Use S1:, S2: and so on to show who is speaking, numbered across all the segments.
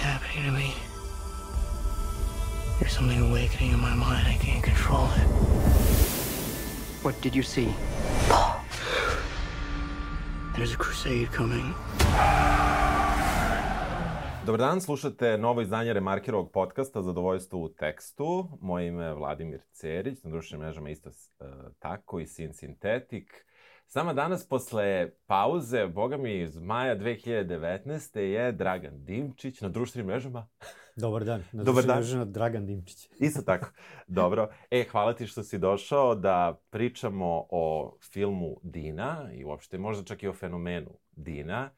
S1: happening to me. There's something awakening in my mind. I can't control it.
S2: What did you see?
S1: There's a crusade coming.
S3: Dobar dan, slušate novo izdanje Remarkerovog podcasta Zadovoljstvo u tekstu. Moje ime je Vladimir Cerić, na društvenim mrežama isto uh, tako i Sin Sintetic. Sama danas posle pauze, boga mi iz maja 2019. je Dragan Dimčić na društvenim mrežama.
S4: Dobar dan. Na
S3: Dobar dan.
S4: mrežama Dragan Dimčić.
S3: Isto tako. Dobro. E, hvala ti što si došao da pričamo o filmu Dina i uopšte možda čak i o fenomenu Dina.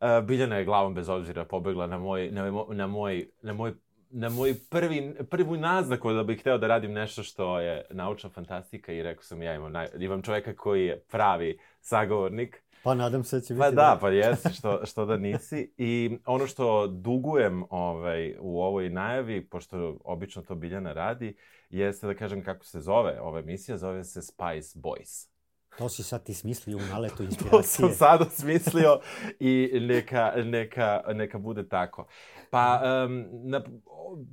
S3: Uh, Biljana je glavom bez obzira pobegla na moj, na, moj, na moj, na moj na moj prvi, prvu naznaku da bih hteo da radim nešto što je naučna fantastika i rekao sam ja imam, naj, imam čoveka koji je pravi sagovornik.
S4: Pa nadam se da će biti
S3: Pa da, pa jesi, što, što da nisi. I ono što dugujem ovaj, u ovoj najavi, pošto obično to Biljana radi, jeste da kažem kako se zove ova emisija, zove se Spice Boys.
S4: To si sad ti smislio u naletu
S3: to
S4: inspiracije.
S3: sam sad osmislio i neka, neka, neka bude tako. Pa, um, na,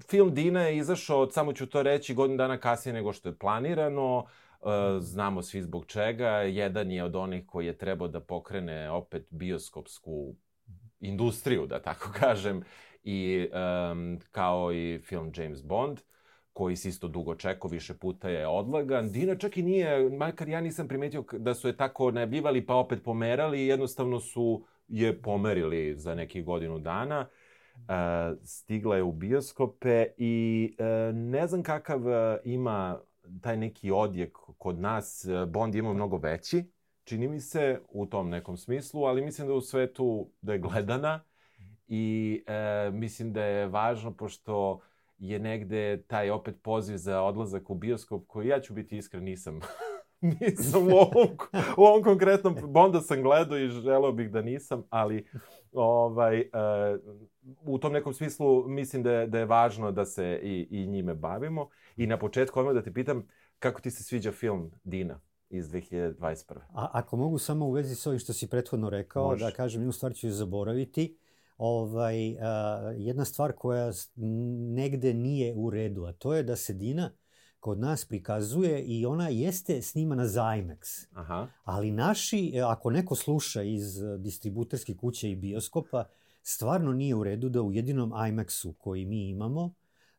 S3: film Dina je izašao, samo ću to reći, godinu dana kasnije nego što je planirano. Uh, znamo svi zbog čega. Jedan je od onih koji je trebao da pokrene opet bioskopsku industriju, da tako kažem, i um, kao i film James Bond koji se isto dugo čekao, više puta je odlagan. Dina čak i nije, makar ja nisam primetio da su je tako najavljivali pa opet pomerali, jednostavno su je pomerili za nekih godinu dana. Uh, stigla je u bioskope i uh, ne znam kakav uh, ima taj neki odjek kod nas. Bond ima mnogo veći, čini mi se, u tom nekom smislu, ali mislim da u svetu da je gledana i uh, mislim da je važno pošto je negde taj opet poziv za odlazak u bioskop koji ja ću biti iskren nisam nisam u ovom, u ovom konkretnom Bonda sam gledao i želeo bih da nisam, ali ovaj, uh, u tom nekom smislu mislim da je, da je važno da se i, i njime bavimo. I na početku odmah da te pitam kako ti se sviđa film Dina iz 2021.
S4: A, ako mogu samo u vezi s ovim što si prethodno rekao,
S3: Može.
S4: da kažem, jednu stvar ću je zaboraviti. Ovaj, a, jedna stvar koja negde nije u redu, a to je da se Dina kod nas prikazuje i ona jeste snimana za IMAX.
S3: Aha.
S4: Ali naši, e, ako neko sluša iz e, distributerske kuće i bioskopa, stvarno nije u redu da u jedinom IMAX-u koji mi imamo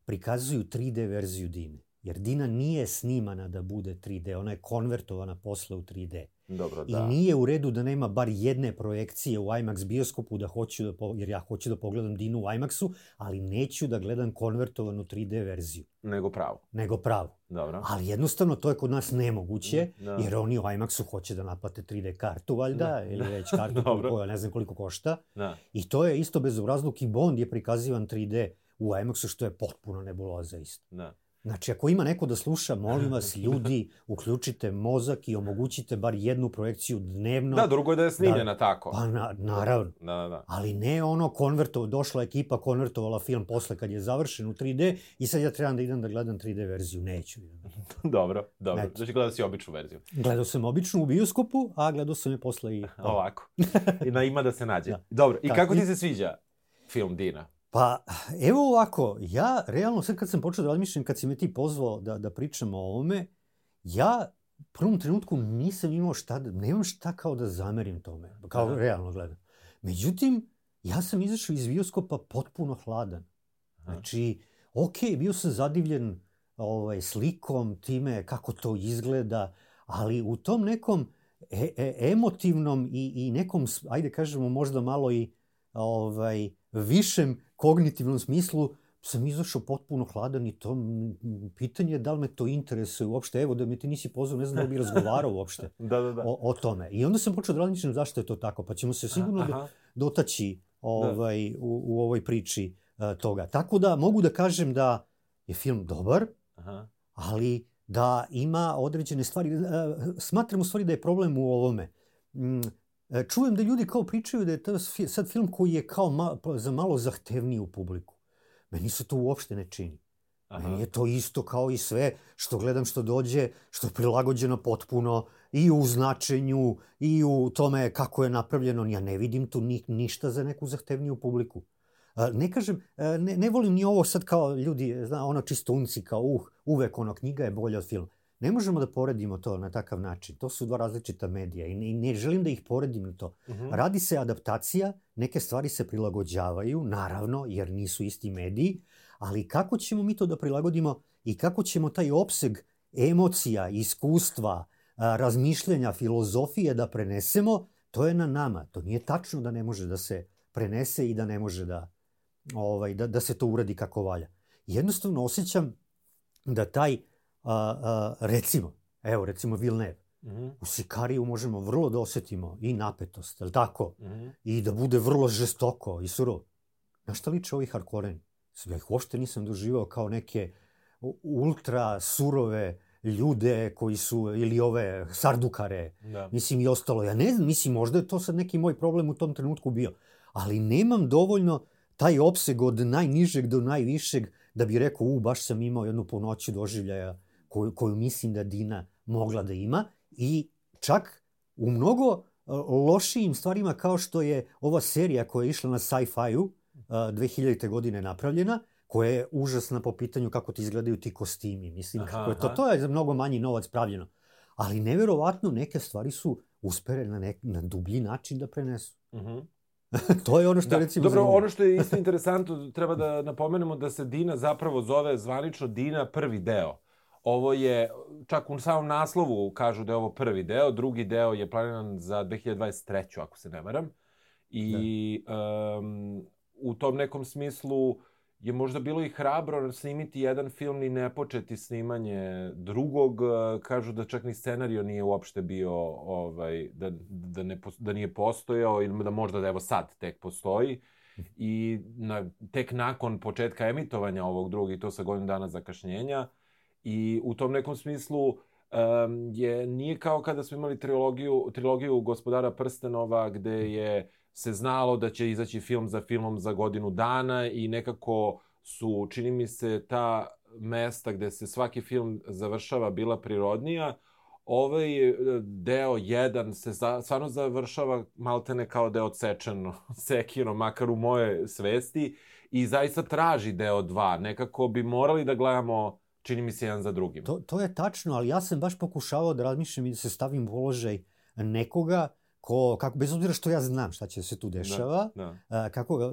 S4: prikazuju 3D verziju Dine. Jer Dina nije snimana da bude 3D, ona je konvertovana posle u 3D.
S3: Dobro,
S4: I
S3: da.
S4: nije u redu da nema bar jedne projekcije u IMAX bioskopu da hoću da, po- jer ja hoću da pogledam Dinu u IMAX-u, ali neću da gledam konvertovanu 3D verziju,
S3: Nego pravo.
S4: nego pravu.
S3: Dobro.
S4: Ali jednostavno to je kod nas nemoguće,
S3: Da.
S4: jer oni u IMAX-u hoće da naplate 3D kartu, valjda,
S3: Da.
S4: ili već kartu koja ne znam koliko košta.
S3: Da.
S4: I to je isto bezobrazluk i Bond je prikazivan 3D u IMAX-u, što je potpuno nebuloza isto.
S3: Da.
S4: Znači, ako ima neko da sluša, molim vas, ljudi, uključite mozak i omogućite bar jednu projekciju dnevno.
S3: Da, drugo je da je snimljena tako.
S4: Pa na, naravno.
S3: Da, da, da.
S4: Ali ne ono konvertovo, došla ekipa, konvertovala film posle kad je završen u 3D i sad ja trebam da idem da gledam 3D verziju. Neću.
S3: dobro, dobro.
S4: Eto.
S3: Znači gledao si običnu verziju.
S4: Gledao sam obično u bioskopu, a gledao sam je posle i...
S3: Ovako. I da ima da se nađe.
S4: Da.
S3: Dobro, i
S4: Da,
S3: kako ti se sviđa film Dina?
S4: Pa, evo ovako, ja realno sad kad sam počeo da razmišljam, kad si me ti pozvao da, da pričamo o ovome, ja u prvom trenutku nisam imao šta, da, nemam šta kao da zamerim tome, kao
S3: Aha.
S4: realno gledam. Međutim, ja sam izašao iz bioskopa potpuno hladan.
S3: Aha.
S4: Znači, ok, bio sam zadivljen ovaj, slikom, time kako to izgleda, ali u tom nekom e, e, emotivnom i, i nekom, ajde kažemo možda malo i ovaj, višem kognitivnom smislu sam izašao potpuno hladan i to pitanje je da li me to interesuje uopšte. Evo, da me ti nisi pozvao, ne znam da li bi razgovarao uopšte
S3: Da, da, da.
S4: o, o tome. I onda sam počeo da razmišljam zašto je to tako, pa ćemo se sigurno
S3: Aha.
S4: dotaći ovaj, u, u ovoj priči uh, toga. Tako da mogu da kažem da je film dobar,
S3: Aha.
S4: ali da ima određene stvari. Uh, smatram u stvari da je problem u ovome. Mm, čujem da ljudi kao pričaju da je to sad film koji je kao ma, pa za malo zahtevniju publiku. Meni se to uopšte ne čini.
S3: Aha.
S4: Meni je to isto kao i sve što gledam što dođe, što je prilagođeno potpuno i u značenju i u tome kako je napravljeno. Ja ne vidim tu ni, ništa za neku zahtevniju publiku. A, Ne kažem, a, ne, ne volim ni ovo sad kao ljudi, zna, ono čistunci, kao uh, uvek ono knjiga je bolja od filma. Ne možemo da poredimo to na takav način. To su dva različita medija i ne, i ne želim da ih poredim na to.
S3: Mhm.
S4: Radi se adaptacija, neke stvari se prilagođavaju, naravno, jer nisu isti mediji, ali kako ćemo mi to da prilagodimo i kako ćemo taj opseg emocija, iskustva, razmišljenja, filozofije da prenesemo, to je na nama. To nije tačno da ne može da se prenese i da ne može da, ovaj, da, da se to uradi kako valja. Jednostavno osjećam da taj, a, a, recimo, evo recimo Villeneuve,
S3: Mhm.
S4: u Sikariju možemo vrlo da osetimo i napetost, je li tako?
S3: Mhm.
S4: I da bude vrlo žestoko i surovo. Na šta liče ovi Harkoreni? Ja ih uopšte nisam doživao kao neke ultra surove ljude koji su, ili ove sardukare,
S3: Da.
S4: mislim i ostalo. Ja ne znam, mislim, možda je to sad neki moj problem u tom trenutku bio. Ali nemam dovoljno taj opseg od najnižeg do najvišeg da bi rekao, u, baš sam imao jednu ponoću doživljaja koju, koju mislim da Dina mogla da ima i čak u mnogo uh, lošijim stvarima kao što je ova serija koja je išla na sci-fi-u uh, 2000. godine napravljena, koja je užasna po pitanju kako ti izgledaju ti kostimi. Mislim,
S3: Aha,
S4: kako je to, to je za mnogo manji novac pravljeno. Ali neverovatno neke stvari su uspere na, nek, na dublji način da prenesu.
S3: Mhm.
S4: to je ono što
S3: Da,
S4: je recimo
S3: dobro,
S4: zanimljivo.
S3: ono što je isto interesantno, treba da napomenemo da se Dina zapravo zove zvanično Dina prvi deo. Ovo je, čak u samom naslovu kažu da je ovo prvi deo, drugi deo je planiran za 2023. ako se ne varam. I um, u tom nekom smislu je možda bilo i hrabro snimiti jedan film i ne početi snimanje drugog. E, Kažu da čak ni scenario nije uopšte bio, ovaj, da, da, ne, da nije postojao ili da možda da evo sad tek postoji. I na, tek nakon početka emitovanja ovog drugog, i to sa godinu dana zakašnjenja, i u tom nekom smislu je, nije kao kada smo imali trilogiju, trilogiju Gospodara Prstenova, gde je se znalo da će izaći film za filmom za godinu dana i nekako su, čini mi se, ta mesta gde se svaki film završava bila prirodnija. Ovaj e, deo jedan se za, stvarno završava maltene kao da je odsečeno sekiro, makar u moje svesti, i zaista traži deo dva. Nekako bi morali da gledamo, čini mi se, jedan za drugim.
S4: To, to je tačno, ali ja sam baš pokušavao da razmišljam i da se stavim u položaj nekoga ko, kako, bez obzira što ja znam šta će se tu dešava,
S3: Da.
S4: a, kako,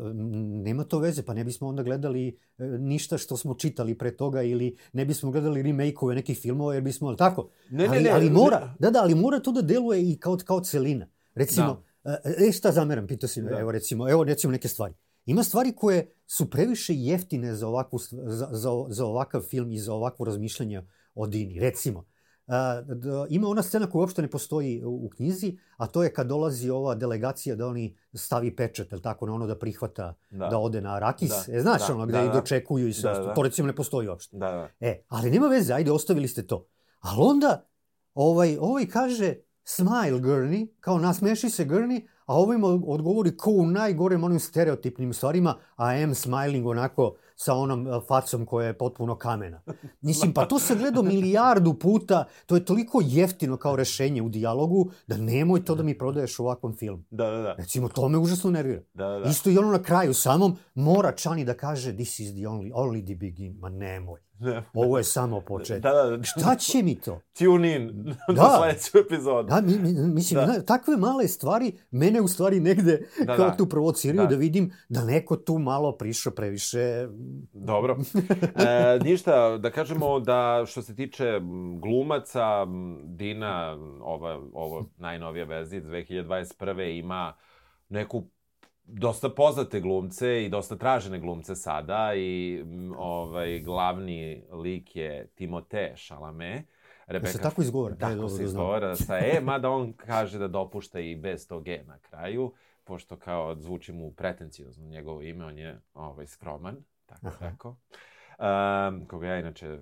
S4: nema to veze, pa ne bismo onda gledali e, ništa što smo čitali pre toga ili ne bismo gledali remake-ove nekih filmova jer bismo, ali tako?
S3: Ne, ne,
S4: ali,
S3: ne,
S4: ali mora,
S3: ne.
S4: da, da, ali mora to da deluje i kao, kao celina. Recimo,
S3: Da.
S4: e, šta zameram, pitao si me,
S3: Da.
S4: evo recimo, evo recimo neke stvari. Ima stvari koje su previše jeftine za, ovakvu, za, za, za ovakav film i za ovakvo razmišljanje o Dini. Recimo, a, da, ima ona scena koja uopšte ne postoji u, u knjizi, a to je kad dolazi ova delegacija da oni stavi pečat, ili tako, na ono da prihvata da,
S3: Da.
S4: ode na Arakis.
S3: Da.
S4: E, znaš
S3: Da,
S4: ono, gde
S3: da,
S4: i
S3: da.
S4: dočekuju i sve
S3: Da, da.
S4: To recimo ne postoji uopšte.
S3: Da, da.
S4: E, ali nema veze, ajde, ostavili ste to. Ali onda, ovaj, ovaj kaže, smile Gurney, kao nasmeši se Gurney, a mu odgovori ko u najgorem onim stereotipnim stvarima, I am smiling onako sa onom a, facom koja je potpuno kamena. Mislim, pa to se gledao milijardu puta, to je toliko jeftino kao rešenje u dijalogu, da nemoj to da mi prodaješ u ovakvom filmu.
S3: Da, da, da.
S4: Recimo, to me užasno nervira.
S3: Da, da, da.
S4: Isto i ono na kraju samom, mora Čani da kaže this is the only, only the begin. Ma nemoj.
S3: Ne.
S4: Ovo je samo početak.
S3: Da, da, da.
S4: Šta će mi to?
S3: Tune in
S4: Da.
S3: da. sledeću epizodu.
S4: Da, mi, mi, mislim,
S3: Da.
S4: takve male stvari mene u stvari negde
S3: Da,
S4: da, kao
S3: da.
S4: tu provociraju da.
S3: Da.
S4: vidim da neko tu malo prišao previše.
S3: Dobro. E, ništa, da kažemo da što se tiče glumaca, Dina, ova, ovo najnovija verzija iz 2021. ima neku dosta poznate glumce i dosta tražene glumce sada i ovaj glavni lik je Timote Chalamet.
S4: Rebeka, se tako izgovara?
S3: Tako
S4: E, dobro
S3: se
S4: da
S3: izgovara sa E, mada on kaže da dopušta i bez tog E na kraju, pošto kao zvuči mu pretencijozno njegovo ime, on je ovaj, skroman, tako
S4: Aha.
S3: rekao. Um, koga ja inače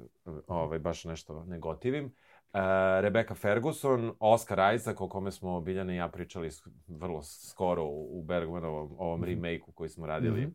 S3: ovaj, baš nešto ne gotivim. Uh, Rebecca Ferguson, Oscar Isaac, o kome smo Biljana i ja pričali vrlo skoro u Bergmanovom ovom
S4: Mhm.
S3: remake-u koji smo radili
S4: Mhm.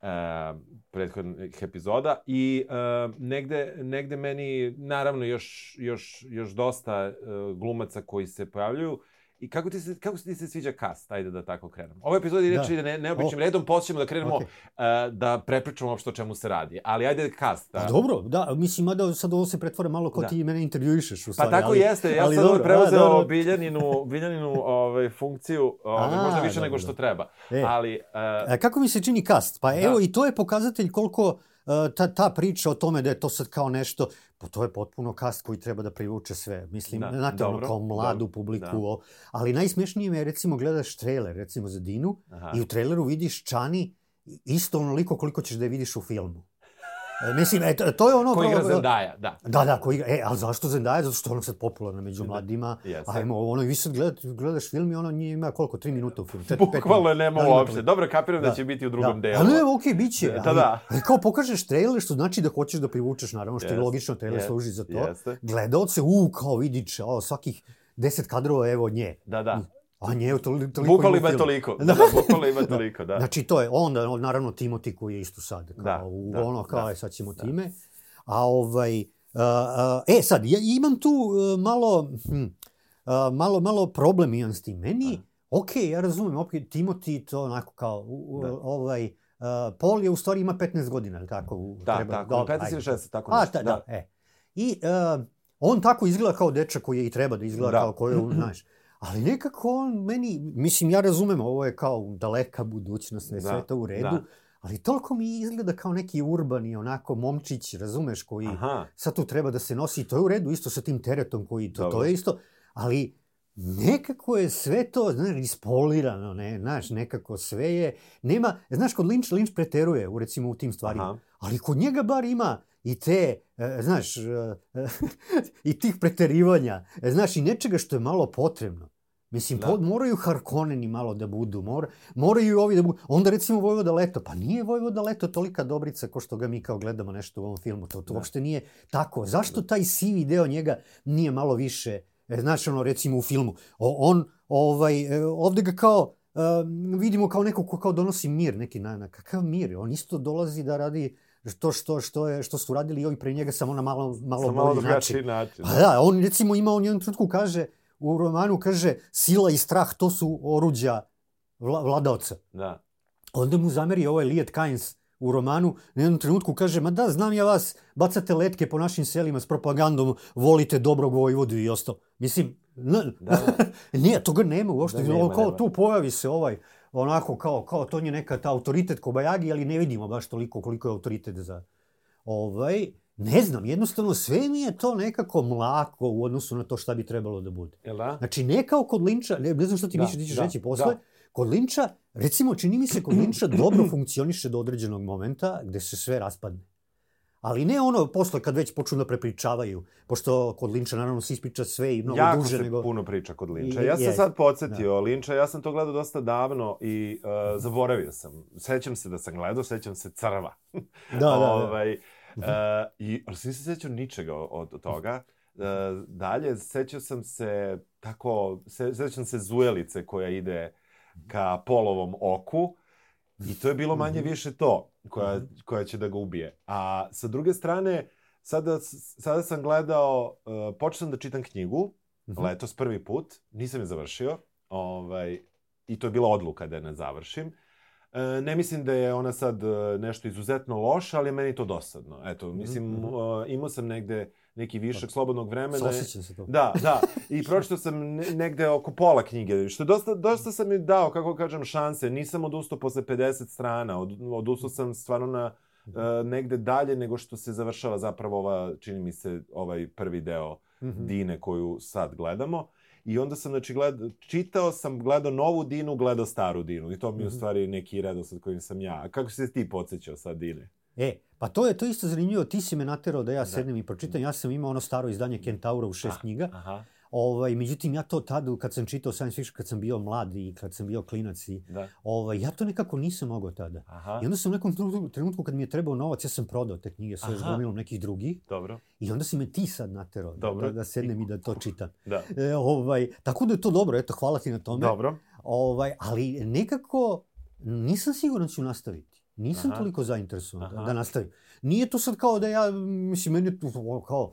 S3: uh, prethodnih epizoda i uh, negde, negde meni naravno još, još, još dosta uh, glumaca koji se pojavljuju i kako ti se, kako ti se sviđa cast? Ajde da tako krenemo. Ova epizoda inače
S4: Da.
S3: ide ne, neobičnim redom, ćemo da krenemo
S4: Okej.
S3: e, da prepričamo uopšte o čemu se radi. Ali ajde cast.
S4: Pa
S3: Da.
S4: dobro, da, mislim, mada sad ovo se pretvara malo kao
S3: Da.
S4: ti mene intervjuišeš u
S3: Pa
S4: stvari.
S3: tako
S4: ali,
S3: jeste, ja
S4: ali
S3: sam
S4: dobro,
S3: preuzeo
S4: a, dobro.
S3: Biljaninu, Biljaninu ovaj, funkciju, ovaj,
S4: A,
S3: možda više
S4: dobro,
S3: nego što treba.
S4: E.
S3: Ali, e,
S4: A kako mi se čini kast? Pa
S3: Da.
S4: evo i to je pokazatelj koliko uh, ta, ta priča o tome da je to sad kao nešto, pa to je potpuno kast koji treba da privuče sve. Mislim,
S3: Da,
S4: da, znate, ono
S3: dobro,
S4: kao mladu
S3: dobro,
S4: publiku.
S3: da.
S4: O, ali najsmešnije mi je, recimo, gledaš trailer, recimo za Dinu,
S3: aha.
S4: i u traileru vidiš Čani isto onoliko koliko ćeš da je vidiš u filmu. E, mislim, e, to, je ono...
S3: Ko igra Zendaya, da.
S4: Da, da, ko igra. E, ali zašto Zendaya? Zato što je ona sad popularna među
S3: Da,
S4: mladima.
S3: jeste.
S4: Ajmo, ono, vi sad gledat, gledaš film i ono nije ima koliko? Tri minuta u filmu?
S3: Bukvalno je nema
S4: Da,
S3: uopšte. Dobro, kapiram da,
S4: Da,
S3: će biti u drugom delu.
S4: Ali ne, okej, bit će.
S3: Da, da.
S4: ali kao pokažeš trailer, što znači da hoćeš da privučeš, naravno, što je
S3: Jest,
S4: logično, trailer
S3: jest,
S4: služi za to.
S3: Jeste.
S4: Gledaoce, u, kao vidiš, o, svakih deset kadrova, evo nje.
S3: Da, da.
S4: A nje, toliko, toliko
S3: Bukvalno
S4: ima
S3: toliko. Da,
S4: Da.
S3: da, bukvalno ima toliko, da.
S4: Znači, to je onda, naravno, Timoti koji je isto sad. Kao,
S3: Da,
S4: u,
S3: da,
S4: ono, kao,
S3: da,
S4: je, sad ćemo
S3: da.
S4: time. A ovaj, uh, uh, e, sad, ja imam tu uh, malo, hm, uh, malo, malo problem imam s tim. Meni, ok, ja razumem, ok, Timoti to onako kao, u,
S3: Da.
S4: ovaj, uh, Paul je u stvari ima 15 godina, ili tako? U-
S3: Da,
S4: treba-
S3: tako,
S4: dobro,
S3: 15 ili
S4: ajde.
S3: 16, tako
S4: A,
S3: nešto.
S4: ta, da. e. I uh, on tako izgleda kao dečak koji je i treba da izgleda
S3: Da.
S4: kao koji je, znaš. Ali nekako on meni, mislim, ja razumem, ovo je kao daleka budućnost, sve,
S3: Da,
S4: sve to u redu,
S3: da.
S4: ali toliko mi izgleda kao neki urbani, onako, momčić, razumeš, koji
S3: Aha.
S4: sad tu treba da se nosi, to je u redu isto sa tim teretom koji, to, to je isto, ali nekako je sve to, znaš, ispolirano, ne, znaš, nekako sve je, nema, znaš, kod Lynch, Lynch preteruje, u, recimo, u tim stvarima,
S3: Aha.
S4: ali kod njega bar ima i te, e, znaš, e, i tih preterivanja, e, znaš, i nečega što je malo potrebno. Mislim,
S3: Da.
S4: po, moraju Harkonneni malo da budu, mora, moraju i ovi da budu. Onda recimo Vojvoda Leto, pa nije Vojvoda Leto tolika dobrica ko što ga mi kao gledamo nešto u ovom filmu, to, to
S3: Da.
S4: uopšte nije tako. Zašto taj sivi deo njega nije malo više, e, znaš, ono, recimo u filmu, o, on, ovaj, e, ovde ga kao, vidimo kao neko ko kao donosi mir, neki na, na kakav mir, on isto dolazi da radi to što, što, je, što su radili i ovi pre njega samo na malo, malo,
S3: malo
S4: bolji način.
S3: način.
S4: Pa da, on recimo ima, on u jednom trenutku kaže, u romanu kaže, sila i strah to su oruđa vla, vladaoca.
S3: Da.
S4: Onda mu zameri ovaj Liet Kynes u romanu, na jednom trenutku kaže, ma da, znam ja vas, bacate letke po našim selima s propagandom, volite dobrog vojvodu i ostalo. Mislim, n-
S3: Da, da.
S4: nije, toga nema uopšte.
S3: Da,
S4: Da,
S3: nema,
S4: kao
S3: nema.
S4: tu pojavi se ovaj, onako kao, kao to je neka ta autoritet Kobajagi, ali ne vidimo baš toliko koliko je autoritet za ovaj, ne znam, jednostavno sve mi je to nekako mlako u odnosu na to šta bi trebalo da bude.
S3: Jel da?
S4: Znači, ne kao kod Linča, ne, ne znam šta ti
S3: Da,
S4: misliš, ti ćeš
S3: da,
S4: reći posle,
S3: da.
S4: kod Linča, recimo, čini mi se kod Linča dobro funkcioniše do određenog momenta gde se sve raspadne. Ali ne ono posle kad već počnu da prepričavaju, pošto kod Linča naravno se ispriča sve i mnogo
S3: jako
S4: duže
S3: se
S4: nego...
S3: puno priča kod Linča.
S4: I-
S3: Ja sam
S4: jest,
S3: sad podsjetio Linča, ja sam to gledao dosta davno i uh, zaboravio sam. Sećam se da sam gledao, sećam se crva.
S4: Da, da, da.
S3: Ovaj, uh, i, ali se nisam sećao ničega od, od toga. Uh, dalje, sećao sam se tako, se, sećam se Zujelice koja ide ka polovom oku i to je bilo manje
S4: Mhm.
S3: više to koja, koja će da ga ubije. A sa druge strane, sada, sada sam gledao, uh, počeo sam da čitam knjigu,
S4: Mhm.
S3: letos prvi put, nisam je završio, ovaj, i to je bila odluka da je ne završim. E, ne mislim da je ona sad e, nešto izuzetno loša, ali je meni to dosadno. Eto, mislim,
S4: mhm.
S3: e, imao sam negde neki višak slobodnog vremena.
S4: Osjećam se to.
S3: Da, da. I pročitao sam ne, negde oko pola knjige, što dosta, dosta sam mi dao, kako kažem, šanse. Nisam odustao posle 50 strana, od, odustao sam stvarno na e, negde dalje nego što se završava zapravo ova, čini mi se, ovaj prvi deo
S4: Mhm.
S3: Dine koju sad gledamo. I onda sam, znači, gled, čitao sam, gledao novu Dinu, gledao staru Dinu. I to mi je u
S4: Mhm.
S3: stvari neki redosled kojim sam ja. A kako si se ti podsjećao sad Dine?
S4: E, pa to je to isto zanimljivo, ti si me naterao da ja
S3: Da.
S4: sednem i pročitam, ja sam imao ono staro izdanje Kentaura u šest
S3: Ah.
S4: knjiga,
S3: Aha,
S4: ovaj, međutim ja to tad kad sam čitao science fiction, kad sam bio mlad i kad sam bio klinac i
S3: da.
S4: ovaj, ja to nekako nisam mogao tada.
S3: Aha,
S4: I onda sam u nekom trenutku, kad mi je trebao novac, ja sam prodao te knjige sve s
S3: Aha.
S4: gomilom nekih drugih
S3: dobro.
S4: i onda si me ti sad naterao da,
S3: Dobro.
S4: da, da sednem i da to čitam.
S3: Da.
S4: E, ovaj, tako da je to dobro, eto, hvala ti na tome.
S3: Dobro.
S4: Ovaj, ali nekako nisam siguran da ću nastaviti. Nisam
S3: Aha.
S4: toliko zainteresovan da, da nastavim. Nije to sad kao da ja, mislim, meni je to kao,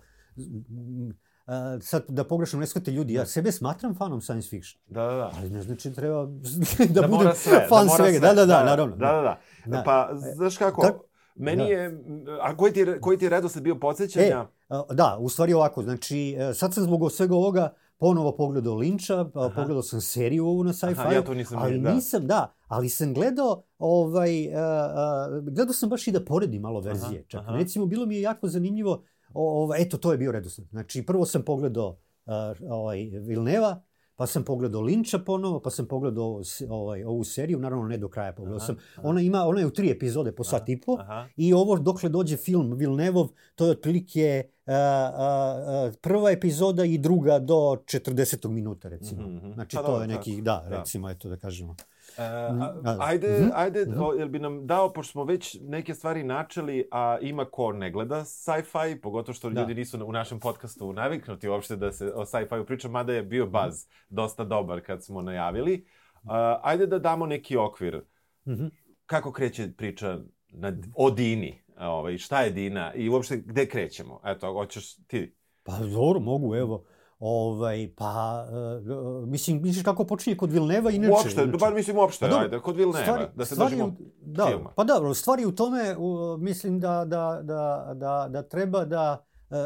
S4: a, sad da pogrešno ne shvate ljudi, ja sebe smatram fanom science fiction.
S3: Da, da, da.
S4: Ali ne znači treba da,
S3: da
S4: budem
S3: sve,
S4: fan
S3: da
S4: svega.
S3: sve.
S4: Da, da, da, naravno.
S3: Da, da, da.
S4: Da.
S3: Pa, znaš kako,
S4: tak-
S3: meni
S4: da.
S3: je, a koji ti, koji ti redosled bio
S4: E,
S3: podsjećanja?
S4: a, da, u stvari ovako, znači, e, sad sam zbog svega ovoga ponovo pogledao Linča, pogledao sam seriju ovu na sci-fi,
S3: Aha, ja to nisam
S4: ali
S3: da.
S4: nisam, da, ali sam gledao, ovaj, a, a, gledao sam baš i da poredim malo verzije.
S3: Aha,
S4: Čak,
S3: aha.
S4: recimo, bilo mi je jako zanimljivo, o, ovaj, eto, to je bio redosled. Znači, prvo sam pogledao a, ovaj, Vilneva, pa sam pogledao Linča ponovo, pa sam pogledao ovaj, ovu seriju, naravno ne do kraja pogledao
S3: Aha,
S4: sam.
S3: aha.
S4: Ona ima, ona je u tri epizode po sat i po.
S3: Aha.
S4: I ovo dokle dođe film Vilnevov, to je otprilike a, a, a, prva epizoda i druga do 40. minuta, recimo.
S3: Mhm, mhm.
S4: Znači,
S3: Pa
S4: to
S3: dobro,
S4: je
S3: da.
S4: neki, da,
S3: Da.
S4: recimo, eto da kažemo.
S3: E, a,
S4: da.
S3: ajde,
S4: Mhm,
S3: ajde,
S4: mhm.
S3: o, jel bi nam dao, pošto smo već neke stvari načeli, a ima ko ne gleda sci-fi, pogotovo što
S4: Da.
S3: ljudi nisu u našem podcastu naviknuti uopšte da se o sci-fi priča, mada je bio baz dosta dobar kad smo najavili. A, ajde da damo neki okvir.
S4: Mhm.
S3: Kako kreće priča na, o Dini? Ovaj, šta je Dina i uopšte gde krećemo? Eto, hoćeš ti.
S4: Pa dobro, mogu, evo. Ovaj, pa, uh, mislim, misliš kako počinje kod Vilneva, inače...
S3: uopšte,
S4: inače-
S3: bar mislim uopšte,
S4: Pa
S3: ajde, kod Vilneva,
S4: stvari-
S3: da se
S4: stvari
S3: držimo
S4: da,
S3: filma.
S4: Pa dobro, stvari u tome, u, mislim da, da, da, da, da treba da... Uh,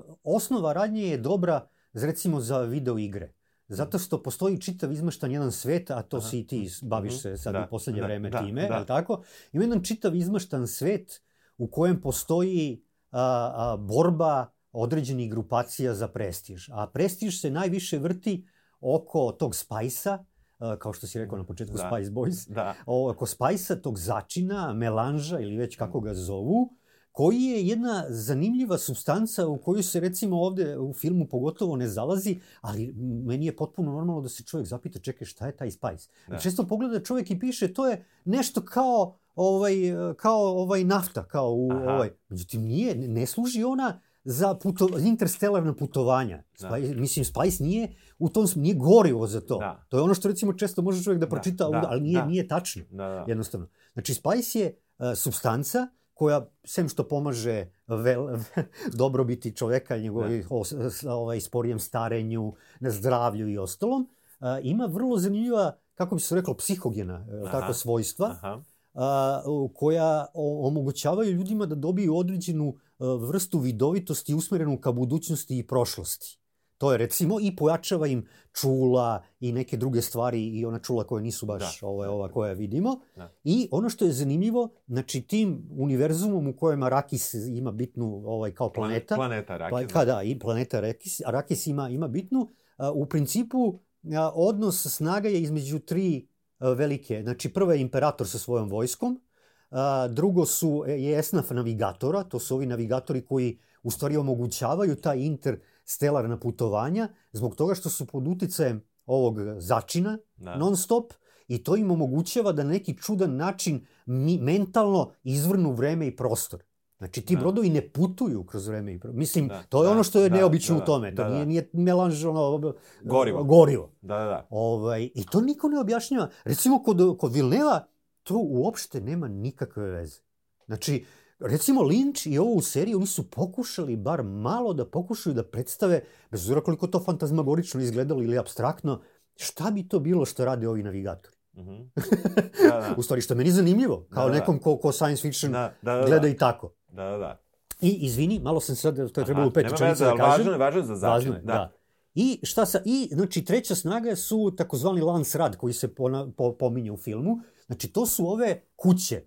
S4: uh, osnova radnje je dobra, recimo, za video igre. Zato što postoji čitav izmeštan jedan svet, a to
S3: Aha.
S4: si i ti baviš
S3: Mhm.
S4: se sad
S3: Da,
S4: u poslednje
S3: da,
S4: vreme
S3: da,
S4: time,
S3: da.
S4: je tako? Ima jedan čitav izmeštan svet u kojem postoji a, a, borba određenih grupacija za prestiž. A prestiž se najviše vrti oko tog Spice-a, a, kao što si rekao na početku
S3: Da.
S4: Spice Boys,
S3: Da.
S4: oko Spice-a, tog začina, melanža ili već kako ga zovu, koji je jedna zanimljiva substanca u koju se recimo ovde u filmu pogotovo ne zalazi, ali meni je potpuno normalno da se čovjek zapita, čekaj, šta je taj Spice?
S3: Da.
S4: Često pogleda čovjek i piše, to je nešto kao ovaj, kao ovaj nafta, kao u
S3: Aha.
S4: ovaj. Međutim, nije, ne služi ona za puto, interstellarna putovanja.
S3: Da.
S4: Spice, Mislim, Spice nije u tom nije gorivo za to.
S3: Da.
S4: To je ono što recimo često može čovjek da
S3: Da,
S4: pročita,
S3: da,
S4: ali nije,
S3: da.
S4: nije tačno.
S3: Da, da.
S4: Jednostavno. Znači, Spice je uh, substanca koja, sem što pomaže vel, dobrobiti čoveka, njegovih os, s- ovaj, sporijem starenju, na zdravlju i ostalom, uh, ima vrlo zanimljiva, kako bi se reklo, psihogena, uh,
S3: Aha.
S4: tako svojstva,
S3: Aha.
S4: a, u- koja omogućavaju ljudima da dobiju određenu vrstu vidovitosti usmerenu ka budućnosti i prošlosti. To je recimo i pojačava im čula i neke druge stvari i ona čula koje nisu baš
S3: Da.
S4: ove, ova koja vidimo.
S3: Da.
S4: I ono što je zanimljivo, znači tim univerzumom u kojem Arakis ima bitnu ovaj, kao planeta,
S3: Planeta
S4: Pa,
S3: Rakis.
S4: kada i planeta Arakis, Arakis ima, ima bitnu, a, u principu a, odnos snaga je između tri a, velike. Znači, prva je imperator sa svojom vojskom, drugo su je esnaf navigatora, to su ovi navigatori koji u stvari omogućavaju ta interstelarna putovanja zbog toga što su pod uticajem ovog začina
S3: Da.
S4: non stop i to im omogućava da na neki čudan način mi, mentalno izvrnu vreme i prostor. Znači, ti
S3: Da.
S4: brodovi ne putuju kroz vreme i prostor. Mislim,
S3: Da,
S4: to je
S3: da,
S4: ono što je
S3: da,
S4: neobično
S3: da,
S4: u tome. To
S3: da, da.
S4: nije, nije melanž, ono,
S3: Gorivo.
S4: gorivo.
S3: Da, da, da.
S4: Ovaj, I to niko ne objašnjava. Recimo, kod, kod Vilneva to uopšte nema nikakve veze. Znači, recimo Lynch i ovo u seriji, oni su pokušali bar malo da pokušaju da predstave, bez obzira koliko to fantazmagorično izgledalo ili abstraktno, šta bi to bilo što rade ovi navigatori.
S3: Mhm. Da, da.
S4: U stvari, što je meni zanimljivo, kao
S3: Da, da.
S4: nekom ko, ko science fiction
S3: Da, da, da.
S4: gleda i tako.
S3: Da, da, da.
S4: I, izvini, malo sam sad, to je trebalo u
S3: Aha,
S4: pet
S3: nema
S4: rečenica
S3: veze,
S4: da kažem.
S3: Važno je, važno je za začin.
S4: Važno je, da. I šta sa, i znači treća snaga su takozvani lance rad koji se pona, po, pominje u filmu. Znači to su ove kuće,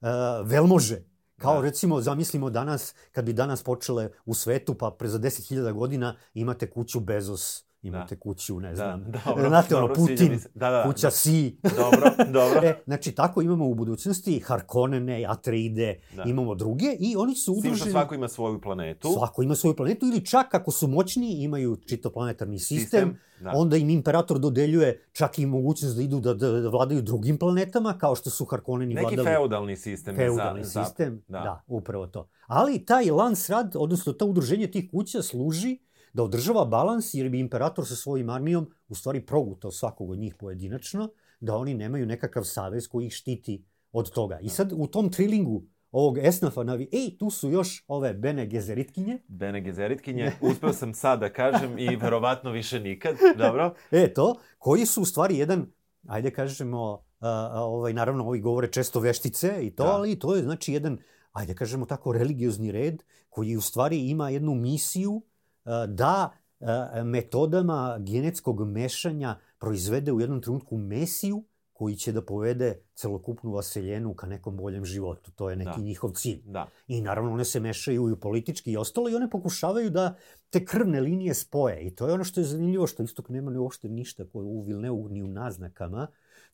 S4: uh, velmože. Kao
S3: Da.
S4: recimo, zamislimo danas, kad bi danas počele u svetu, pa pre za 10.000 godina imate kuću Bezos, imate kuću, ne
S3: Da,
S4: znam,
S3: dobro,
S4: znate ono,
S3: dobro,
S4: Putin.
S3: Da, da,
S4: kuća
S3: da.
S4: Si.
S3: Dobro, dobro.
S4: E, znači, tako imamo u budućnosti Harkonnene, Atreide,
S3: Da.
S4: imamo druge i oni su
S3: S tim što
S4: udruženi...
S3: svako ima svoju planetu.
S4: Svako ima svoju planetu ili čak ako su moćni imaju čitoplanetarni sistem,
S3: Da.
S4: onda im imperator dodeljuje čak i mogućnost da idu da, da, da vladaju drugim planetama, kao što su Harkonneni
S3: Neki
S4: vladali.
S3: feudalni sistem.
S4: feudalni
S3: za,
S4: sistem,
S3: da.
S4: da. upravo to. Ali taj Lansrad, odnosno to udruženje tih kuća služi da održava balans jer bi imperator sa svojim armijom u stvari progutao svakog od njih pojedinačno, da oni nemaju nekakav savez koji ih štiti od toga. I sad u tom trilingu ovog esnafa navi, ej, tu su još ove Bene Gezeritkinje.
S3: Bene Gezeritkinje, uspeo sam sad da kažem i verovatno više nikad, dobro?
S4: E, to, koji su u stvari jedan, ajde kažemo, a, ovaj, naravno, ovi govore često veštice i to,
S3: Da.
S4: ali to je znači jedan, ajde kažemo tako, religiozni red koji u stvari ima jednu misiju da a, metodama genetskog mešanja proizvede u jednom trenutku mesiju koji će da povede celokupnu vaseljenu ka nekom boljem životu. To je neki
S3: Da.
S4: njihov cilj.
S3: Da.
S4: I naravno one se mešaju i u politički i ostalo i one pokušavaju da te krvne linije spoje. I to je ono što je zanimljivo, što istok nema ni uopšte ništa ko u Vilneu ni u naznakama.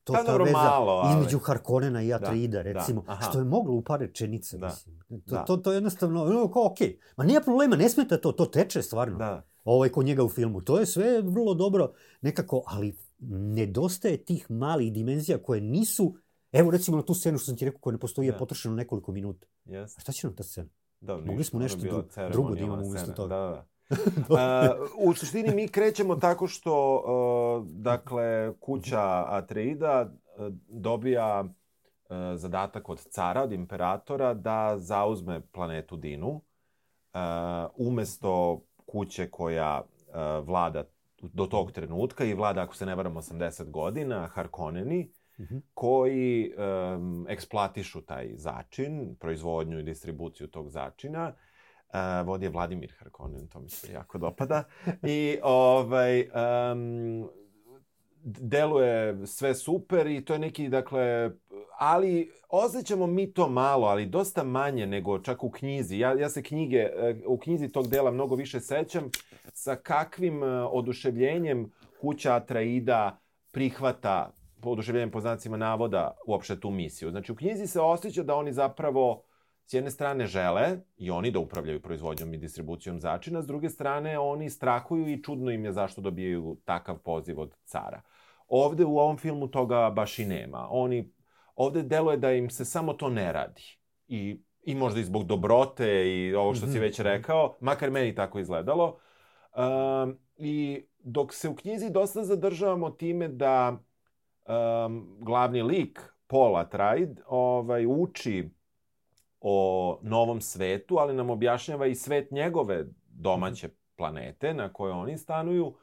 S4: To ta
S3: dobro,
S4: veza
S3: malo, ali-
S4: između Harkonena i Atreida,
S3: da,
S4: recimo,
S3: aha.
S4: što je moglo u par rečenica,
S3: Da,
S4: mislim. To,
S3: da.
S4: to, to jednostavno, ono, kao, okej. Ma nije problema, ne smeta to, to teče stvarno.
S3: Da.
S4: Ovaj, kod njega u filmu. To je sve vrlo dobro nekako, ali nedostaje tih malih dimenzija koje nisu, evo recimo na tu scenu što sam ti rekao, koja ne postoji, je
S3: Da.
S4: potrošeno nekoliko minuta.
S3: Yes.
S4: A šta će nam ta scena?
S3: Da,
S4: Mogli smo
S3: je
S4: nešto dru- drugo da imamo umjesto toga.
S3: Da, da. Uh, u suštini mi krećemo tako što, uh, dakle, kuća Atreida uh, dobija uh, zadatak od cara, od imperatora, da zauzme planetu Dinu, uh, umesto kuće koja uh, vlada do tog trenutka i vlada, ako se ne varam, 80 godina, Harkonneni,
S4: Mhm.
S3: koji um, eksploatišu taj začin, proizvodnju i distribuciju tog začina. Uh, vodi je Vladimir Harkonnen, to mi se jako dopada. I ovaj, um, deluje sve super i to je neki, dakle, ali osjećamo mi to malo, ali dosta manje nego čak u knjizi. Ja, ja se knjige, u knjizi tog dela mnogo više sećam sa kakvim eh, oduševljenjem kuća Atraida prihvata oduševljenjem po znacima navoda uopšte tu misiju. Znači u knjizi se osjeća da oni zapravo s jedne strane žele i oni da upravljaju proizvodnjom i distribucijom začina, s druge strane oni strahuju i čudno im je zašto dobijaju takav poziv od cara. Ovde u ovom filmu toga baš i nema. Oni, ovde deluje da im se samo to ne radi. I, i možda i zbog dobrote i ovo što si već rekao, makar meni tako izgledalo. Um, I dok se u knjizi dosta zadržavamo time da um, glavni lik, Paul Atreid, ovaj, uči o novom svetu, ali nam objašnjava i svet njegove domaće planete na kojoj oni stanuju.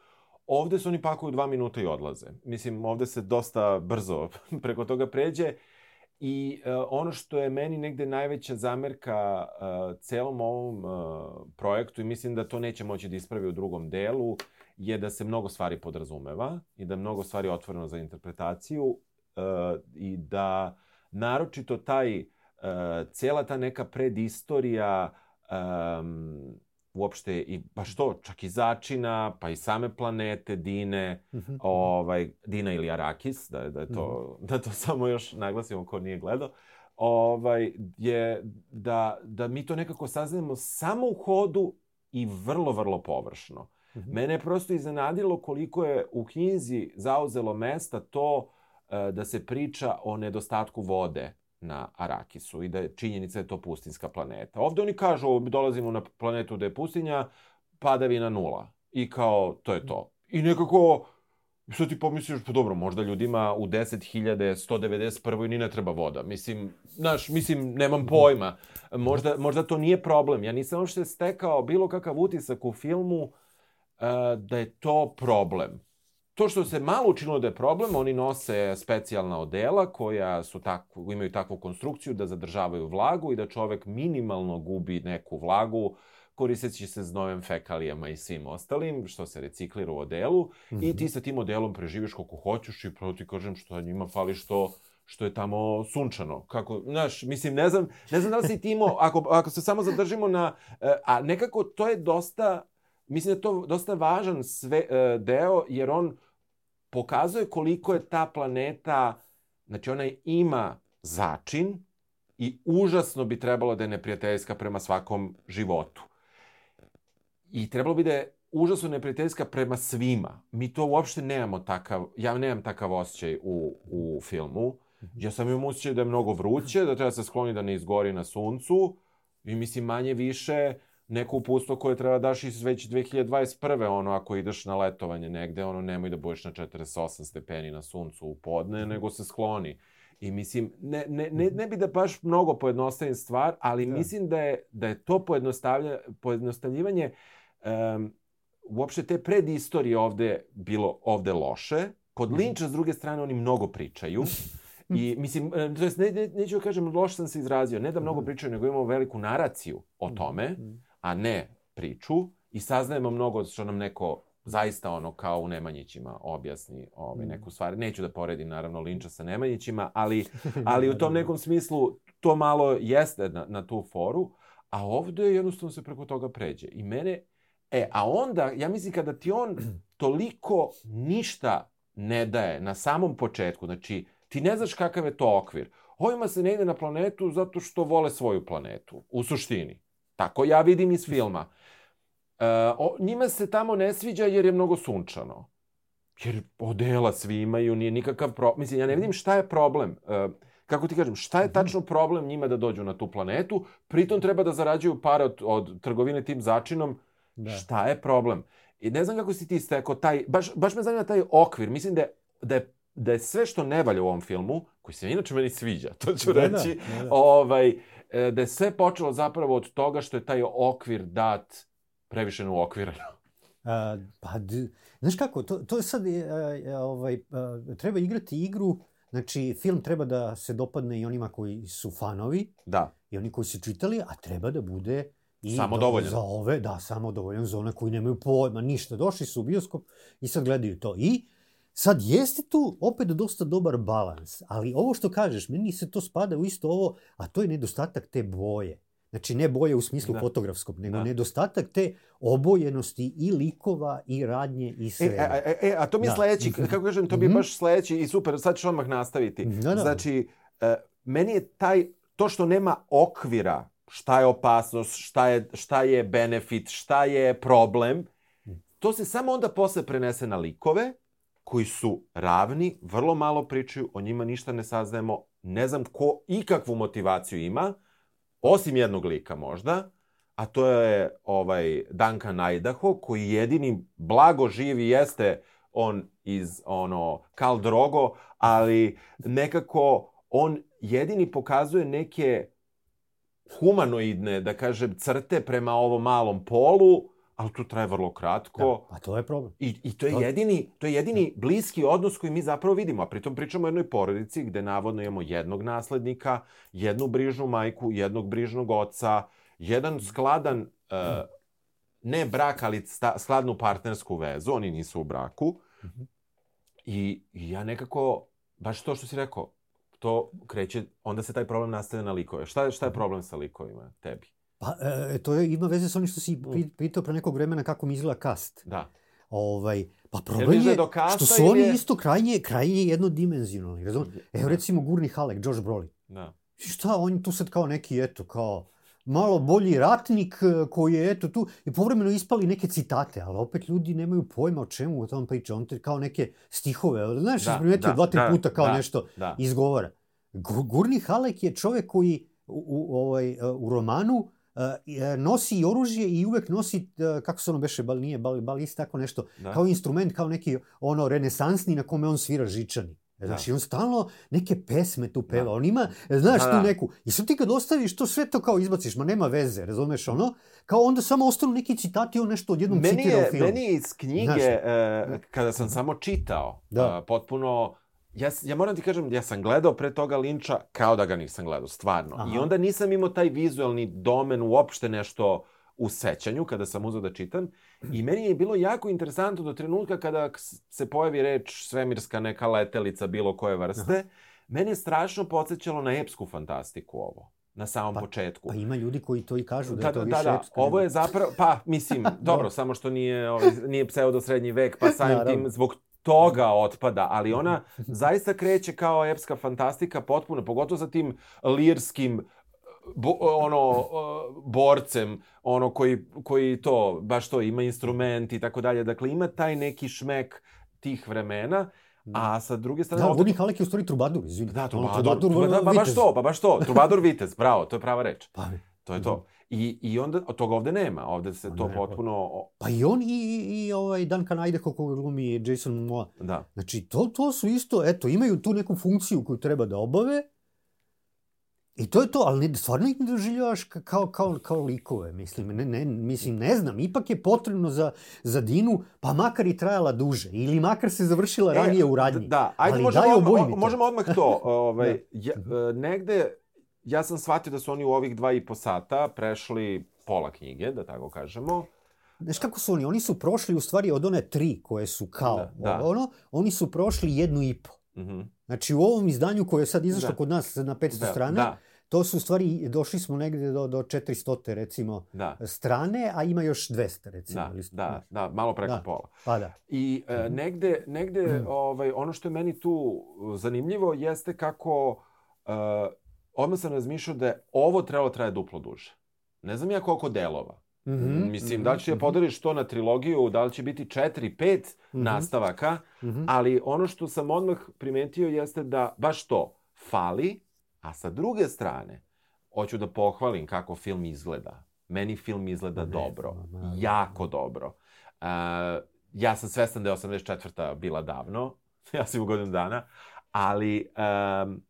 S3: Ovde se oni pakuju dva minuta i odlaze. Mislim, ovde se dosta brzo preko toga pređe. I uh, ono što je meni negde najveća zamerka uh, celom ovom uh, projektu i mislim da to neće moći da ispravi u drugom delu, je da se mnogo stvari podrazumeva i da mnogo stvari otvoreno za interpretaciju uh, i da naročito taj uh, cela ta neka predistorija um, uopšte i baš to, čak i začina, pa i same planete, Dine,
S4: Mhm.
S3: ovaj, Dina ili Arakis, da, da, je to, da to samo još naglasimo ko nije gledao, ovaj, je da, da mi to nekako saznamo samo u hodu i vrlo, vrlo površno.
S4: Mhm.
S3: Mene je prosto iznenadilo koliko je u knjizi zauzelo mesta to e, da se priča o nedostatku vode na Arakisu i da je činjenica je to pustinska planeta. Ovde oni kažu, dolazimo na planetu da je pustinja, padavina nula. I kao, to je to. I nekako, što ti pomisliš, pa dobro, možda ljudima u 10.191. ni ne treba voda. Mislim, znaš, mislim, nemam pojma. Možda, možda to nije problem. Ja nisam uopšte stekao bilo kakav utisak u filmu uh, da je to problem. To što se malo učinilo da je problem, oni nose specijalna odela koja su tako, imaju takvu konstrukciju da zadržavaju vlagu i da čovek minimalno gubi neku vlagu koristeći se znojem fekalijama i svim ostalim, što se reciklira u odelu, i ti sa tim odelom preživiš koliko hoćeš i pravo ti kažem što njima fali što što je tamo sunčano. Kako, znaš, mislim, ne znam, ne znam da li si ti imao, ako, ako se samo zadržimo na, e, a nekako to je dosta, mislim da je to dosta važan sve, e, deo, jer on pokazuje koliko je ta planeta, znači ona ima začin i užasno bi trebalo da je neprijateljska prema svakom životu. I trebalo bi da je užasno neprijateljska prema svima. Mi to uopšte nemamo takav, ja nemam takav osjećaj u, u filmu. Ja sam imam osjećaj da je mnogo vruće, da treba se skloni da ne izgori na suncu i mislim manje više neko upustvo koje treba daš iz već 2021. ono ako ideš na letovanje negde, ono nemoj da budeš na 48 stepeni na suncu u podne, nego se skloni. I mislim, ne, ne, ne, ne bi da baš mnogo pojednostavim stvar, ali
S4: Da.
S3: mislim da je, da je to pojednostavlja, pojednostavljivanje um, uopšte te predistorije ovde bilo ovde loše. Kod
S4: Mhm.
S3: Linča, s druge strane, oni mnogo pričaju. I, mislim, to jest, ne, ne, neću da kažem, loše sam se izrazio, ne da mnogo
S4: Mhm.
S3: pričaju, nego imamo veliku naraciju o tome, a ne priču. I saznajemo mnogo što nam neko zaista ono kao u Nemanjićima objasni ovaj, neku stvar. Neću da poredim naravno Linča sa Nemanjićima, ali, ali u tom nekom smislu to malo jeste na, na tu foru, a ovde jednostavno se preko toga pređe. I mene, e, a onda, ja mislim kada ti on toliko ništa ne daje na samom početku, znači ti ne znaš kakav je to okvir. Ovima se ne ide na planetu zato što vole svoju planetu, u suštini. Tako ja vidim iz filma. E, o, njima se tamo ne sviđa jer je mnogo sunčano. Jer odela svi imaju, nije nikakav problem. Mislim, ja ne vidim šta je problem. E, kako ti kažem, šta je tačno problem njima da dođu na tu planetu? Pritom treba da zarađuju pare od, od trgovine tim začinom.
S4: Da.
S3: Šta je problem? I ne znam kako si ti stekao taj, baš, baš me zanima taj okvir. Mislim da je, da je, da je sve što ne valja u ovom filmu, koji se inače meni sviđa, to ću
S4: Da, da,
S3: reći,
S4: da, da.
S3: ovaj, e, da je sve počelo zapravo od toga što je taj okvir dat previše uokvireno.
S4: A, pa, znaš kako, to, to je sad, e, e, ovaj, e, treba igrati igru, znači film treba da se dopadne i onima koji su fanovi,
S3: Da.
S4: i oni koji su čitali, a treba da bude i
S3: Samodovoljan.
S4: za ove, da, samo dovoljan za one koji nemaju pojma, ništa. Došli su u bioskop i sad gledaju to. I sad jeste tu opet dosta dobar balans, ali ovo što kažeš, meni se to spada u isto ovo, a to je nedostatak te boje. Znači ne boje u smislu
S3: Da.
S4: fotografskog, nego
S3: Da.
S4: nedostatak te obojenosti i likova i radnje i
S3: E,
S4: sve.
S3: a, a, e, a to mi je
S4: Da.
S3: sledeći, kako kažem, to mi je
S4: Mhm.
S3: baš sledeći i super, sad ću odmah nastaviti.
S4: Da, da.
S3: Znači, e, meni je taj, to što nema okvira, šta je opasnost, šta je, šta je benefit, šta je problem, to se samo onda posle prenese na likove, koji su ravni, vrlo malo pričaju, o njima ništa ne saznajemo, ne znam ko ikakvu motivaciju ima, osim jednog lika možda, a to je ovaj Duncan Idaho, koji jedini blago živi jeste on iz ono Kal Drogo, ali nekako on jedini pokazuje neke humanoidne, da kažem, crte prema ovom malom polu, ali to traje vrlo kratko.
S4: Da, a to je problem.
S3: I, I to je
S4: To-
S3: jedini, to je jedini bliski odnos koji mi zapravo vidimo, a pritom pričamo o jednoj porodici gde navodno imamo jednog naslednika, jednu brižnu majku, jednog brižnog oca, jedan skladan, uh, ne brak, ali sta, skladnu partnersku vezu, oni nisu u braku. I, I ja nekako, baš to što si rekao, to kreće, onda se taj problem nastavlja na likove. Šta šta je problem sa likovima tebi?
S4: Pa, e, to je, ima veze sa onim što si pri- pitao pre nekog vremena kako mi izgleda kast.
S3: Da.
S4: Ovaj, pa problem
S3: da je
S4: što su oni
S3: je-
S4: isto krajnje, krajnje jednodimenzionalni, razumiješ? Evo recimo Gurni Halek, Josh Brolin.
S3: Da.
S4: Šta, on je tu sad kao neki, eto, kao malo bolji ratnik e, koji je, eto, tu i povremeno ispali neke citate, ali opet ljudi nemaju pojma o čemu o tom priča. On te kao neke stihove, znaš,
S3: Da,
S4: da, primetio
S3: da,
S4: dva, tri
S3: da,
S4: puta kao
S3: da,
S4: nešto
S3: da.
S4: izgovara. Gu- Gurni Halek je čovek koji u, u, ovaj, e, u romanu e, nosi i oružje i uvek nosi, e, kako se ono beše, bal, nije bal, balista, tako nešto,
S3: Da.
S4: kao instrument, kao neki ono renesansni na kome on svira žičani. Znaš,
S3: Da.
S4: on stalno neke pesme tu peva.
S3: Da.
S4: On ima, znaš,
S3: Da,
S4: tu
S3: da.
S4: neku. I sad ti kad ostaviš to sve to kao izbaciš, ma nema veze, razumeš ono? Kao onda samo ostanu neki citati, on nešto odjednom
S3: Meni
S4: citira
S3: je,
S4: u filmu.
S3: meni je iz knjige,
S4: Znaš.
S3: e, kada sam samo čitao,
S4: Da.
S3: a, potpuno... Ja, ja moram ti kažem, ja sam gledao pre toga Linča kao da ga nisam gledao, stvarno.
S4: Aha.
S3: I onda nisam imao taj vizualni domen uopšte nešto u sećanju kada sam uzao da čitam. I meni je bilo jako interesantno do trenutka kada se pojavi reč svemirska neka letelica bilo koje vrste. Mene je strašno podsjećalo na epsku fantastiku ovo. Na samom
S4: Pa-
S3: početku.
S4: Pa ima ljudi koji to i kažu da,
S3: Da,
S4: je to
S3: da,
S4: više
S3: da, da.
S4: epsko
S3: Ovo je zapravo, pa mislim, dobro, samo što nije, ovaj, nije pseudo srednji vek, pa samim
S4: Naravno.
S3: tim zbog toga otpada, ali ona zaista kreće kao epska fantastika potpuno, pogotovo sa tim lirskim bo, ono borcem ono koji koji to baš to ima instrument i tako dalje dakle ima taj neki šmek tih vremena a sa druge strane
S4: Da,
S3: opet-
S4: Gurni Halek je u stvari trubadur, izvini.
S3: da,
S4: Ono,
S3: trubadur, trubadur,
S4: ono,
S3: pa, da, pa baš to, pa baš to, trubadur vitez, bravo, to je prava reč.
S4: Pa,
S3: To je to. I, I onda, toga ovde nema. Ovde se
S4: Pa
S3: to
S4: ne,
S3: potpuno... o-
S4: Pa i on i, i, i ovaj Duncan Idaho koga glumi Jason Momoa.
S3: Da.
S4: Znači, to, to su isto, eto, imaju tu neku funkciju koju treba da obave i to je to, ali ne, stvarno ih ne doživljavaš ka- kao, kao, kao likove, mislim, ne, ne, mislim, ne znam, ipak je potrebno za, za Dinu, pa makar i trajala duže, ili makar se završila ranije u radnji.
S3: E, Da, ajde,
S4: Ali
S3: možemo,
S4: daj,
S3: odmah, možemo odmah to. Ovaj,
S4: Da.
S3: ja, e, negde, ja sam shvatio da su oni u ovih dva i po sata prešli pola knjige, da tako kažemo.
S4: Znaš kako su oni? Oni su prošli u stvari od one tri koje su kao
S3: Da, da.
S4: ono, oni su prošli jednu i po.
S3: Mhm.
S4: Znači u ovom izdanju koje je sad izašlo
S3: Da.
S4: kod nas na 500
S3: Da,
S4: strana,
S3: da.
S4: to su u stvari, došli smo negde do, do 400 recimo
S3: Da,
S4: strane, a ima još 200 recimo.
S3: da,
S4: ili-
S3: da, da, malo preko
S4: Da.
S3: pola.
S4: Pa da.
S3: I e,
S4: Mhm.
S3: negde, negde
S4: Mhm.
S3: ovaj, ono što je meni tu zanimljivo jeste kako e, odmah sam razmišljao da je ovo trebalo traje duplo duže. Ne znam ja koliko delova.
S4: Mhm,
S3: Mislim, da li će da podeliš to na trilogiju, da li će biti četiri, pet
S4: Mhm.
S3: nastavaka,
S4: mhm.
S3: ali ono što sam odmah primetio jeste da baš to fali, a sa druge strane, hoću da pohvalim kako film izgleda. Meni film izgleda
S4: ne,
S3: dobro.
S4: ma, ma,
S3: jako dobro. Uh, ja sam svestan da je 84. bila davno. ja sam u godinu dana. Ali um,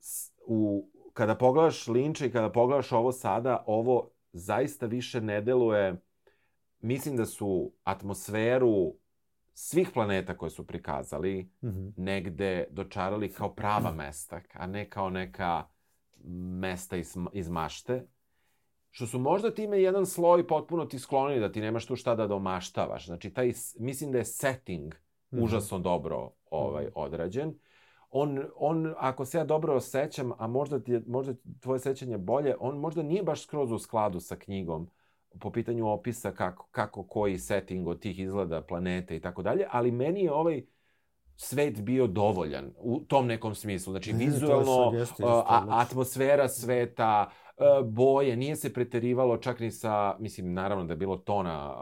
S3: s- u, kada pogledaš Linča i kada pogledaš ovo sada, ovo zaista više ne deluje... Mislim da su atmosferu svih planeta koje su prikazali
S4: Mhm.
S3: negde dočarali kao prava mesta, a ne kao neka mesta iz, iz mašte. Što su možda time jedan sloj potpuno ti sklonili da ti nemaš tu šta da domaštavaš. Znači, taj, mislim da je setting
S4: Mhm.
S3: užasno dobro ovaj, odrađen. On, on, ako se ja dobro osjećam, a možda, ti je, možda tvoje sećanje bolje, on možda nije baš skroz u skladu sa knjigom po pitanju opisa kako, kako koji setting od tih izgleda planete i tako dalje, ali meni je ovaj svet bio dovoljan u tom nekom smislu. Znači,
S4: Ne,
S3: vizualno,
S4: jeste,
S3: a,
S4: odlično.
S3: atmosfera sveta, a, boje, nije se preterivalo čak ni sa, mislim, naravno da je bilo tona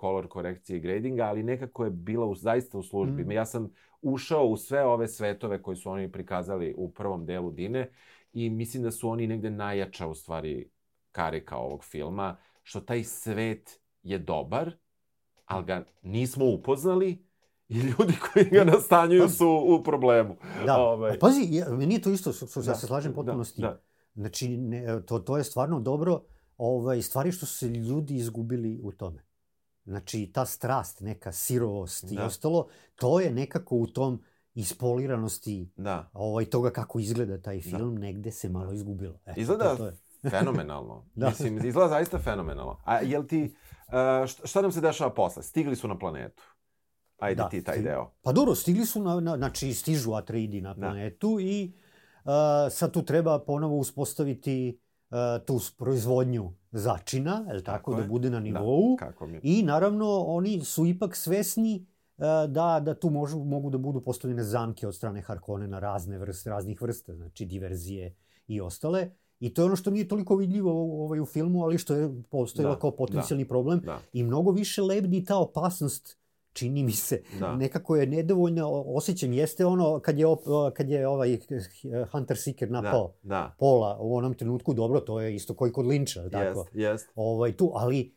S3: color korekcije i gradinga, ali nekako je bila u, zaista u službi.
S4: Mm.
S3: Ja sam ušao u sve ove svetove koji su oni prikazali u prvom delu Dine i mislim da su oni negde najjača u stvari karika ovog filma, što taj svet je dobar, ali ga nismo upoznali i ljudi koji ga nastanjuju su u problemu.
S4: Da,
S3: Ovaj.
S4: A pazi, ja, meni je to isto, što, što
S3: Da,
S4: ja se slažem potpuno
S3: da,
S4: s tim.
S3: da.
S4: Znači, ne, to, to je stvarno dobro, ovaj, stvari što su se ljudi izgubili u tome. Znači, ta strast, neka sirovost i
S3: Da.
S4: ostalo, to je nekako u tom ispoliranosti
S3: Da.
S4: ovaj, toga kako izgleda taj film, negde se malo izgubilo. Eto,
S3: Izgleda
S4: to, to je.
S3: fenomenalno.
S4: Da.
S3: Mislim, izgleda zaista fenomenalno. A jel ti, uh, šta, nam se dešava posle? Stigli su na planetu. Ajde
S4: Da,
S3: ti taj deo.
S4: Pa dobro, stigli su, na, na, znači stižu Atreidi na
S3: Da.
S4: planetu i uh, sad tu treba ponovo uspostaviti uh, tu proizvodnju začina, je li tako,
S3: Tako
S4: da
S3: je.
S4: bude na nivou.
S3: Da, kako mi...
S4: I naravno, oni su ipak svesni uh, da, da tu možu, mogu da budu postavljene zamke od strane Harkonnena razne vrste, raznih vrsta, znači diverzije i ostale. I to je ono što nije toliko vidljivo u- ovaj, u filmu, ali što je postojalo
S3: Da,
S4: kao potencijalni problem.
S3: Da,
S4: I mnogo više lebdi ta opasnost, čini mi se,
S3: da.
S4: nekako je nedovoljno osjećam. Jeste ono kad je, op, kad je ovaj eh, Hunter Seeker napao
S3: Da, da.
S4: Pola u onom trenutku, dobro, to je isto koji kod Linča, tako?
S3: Jest, jest.
S4: Ovaj, tu, ali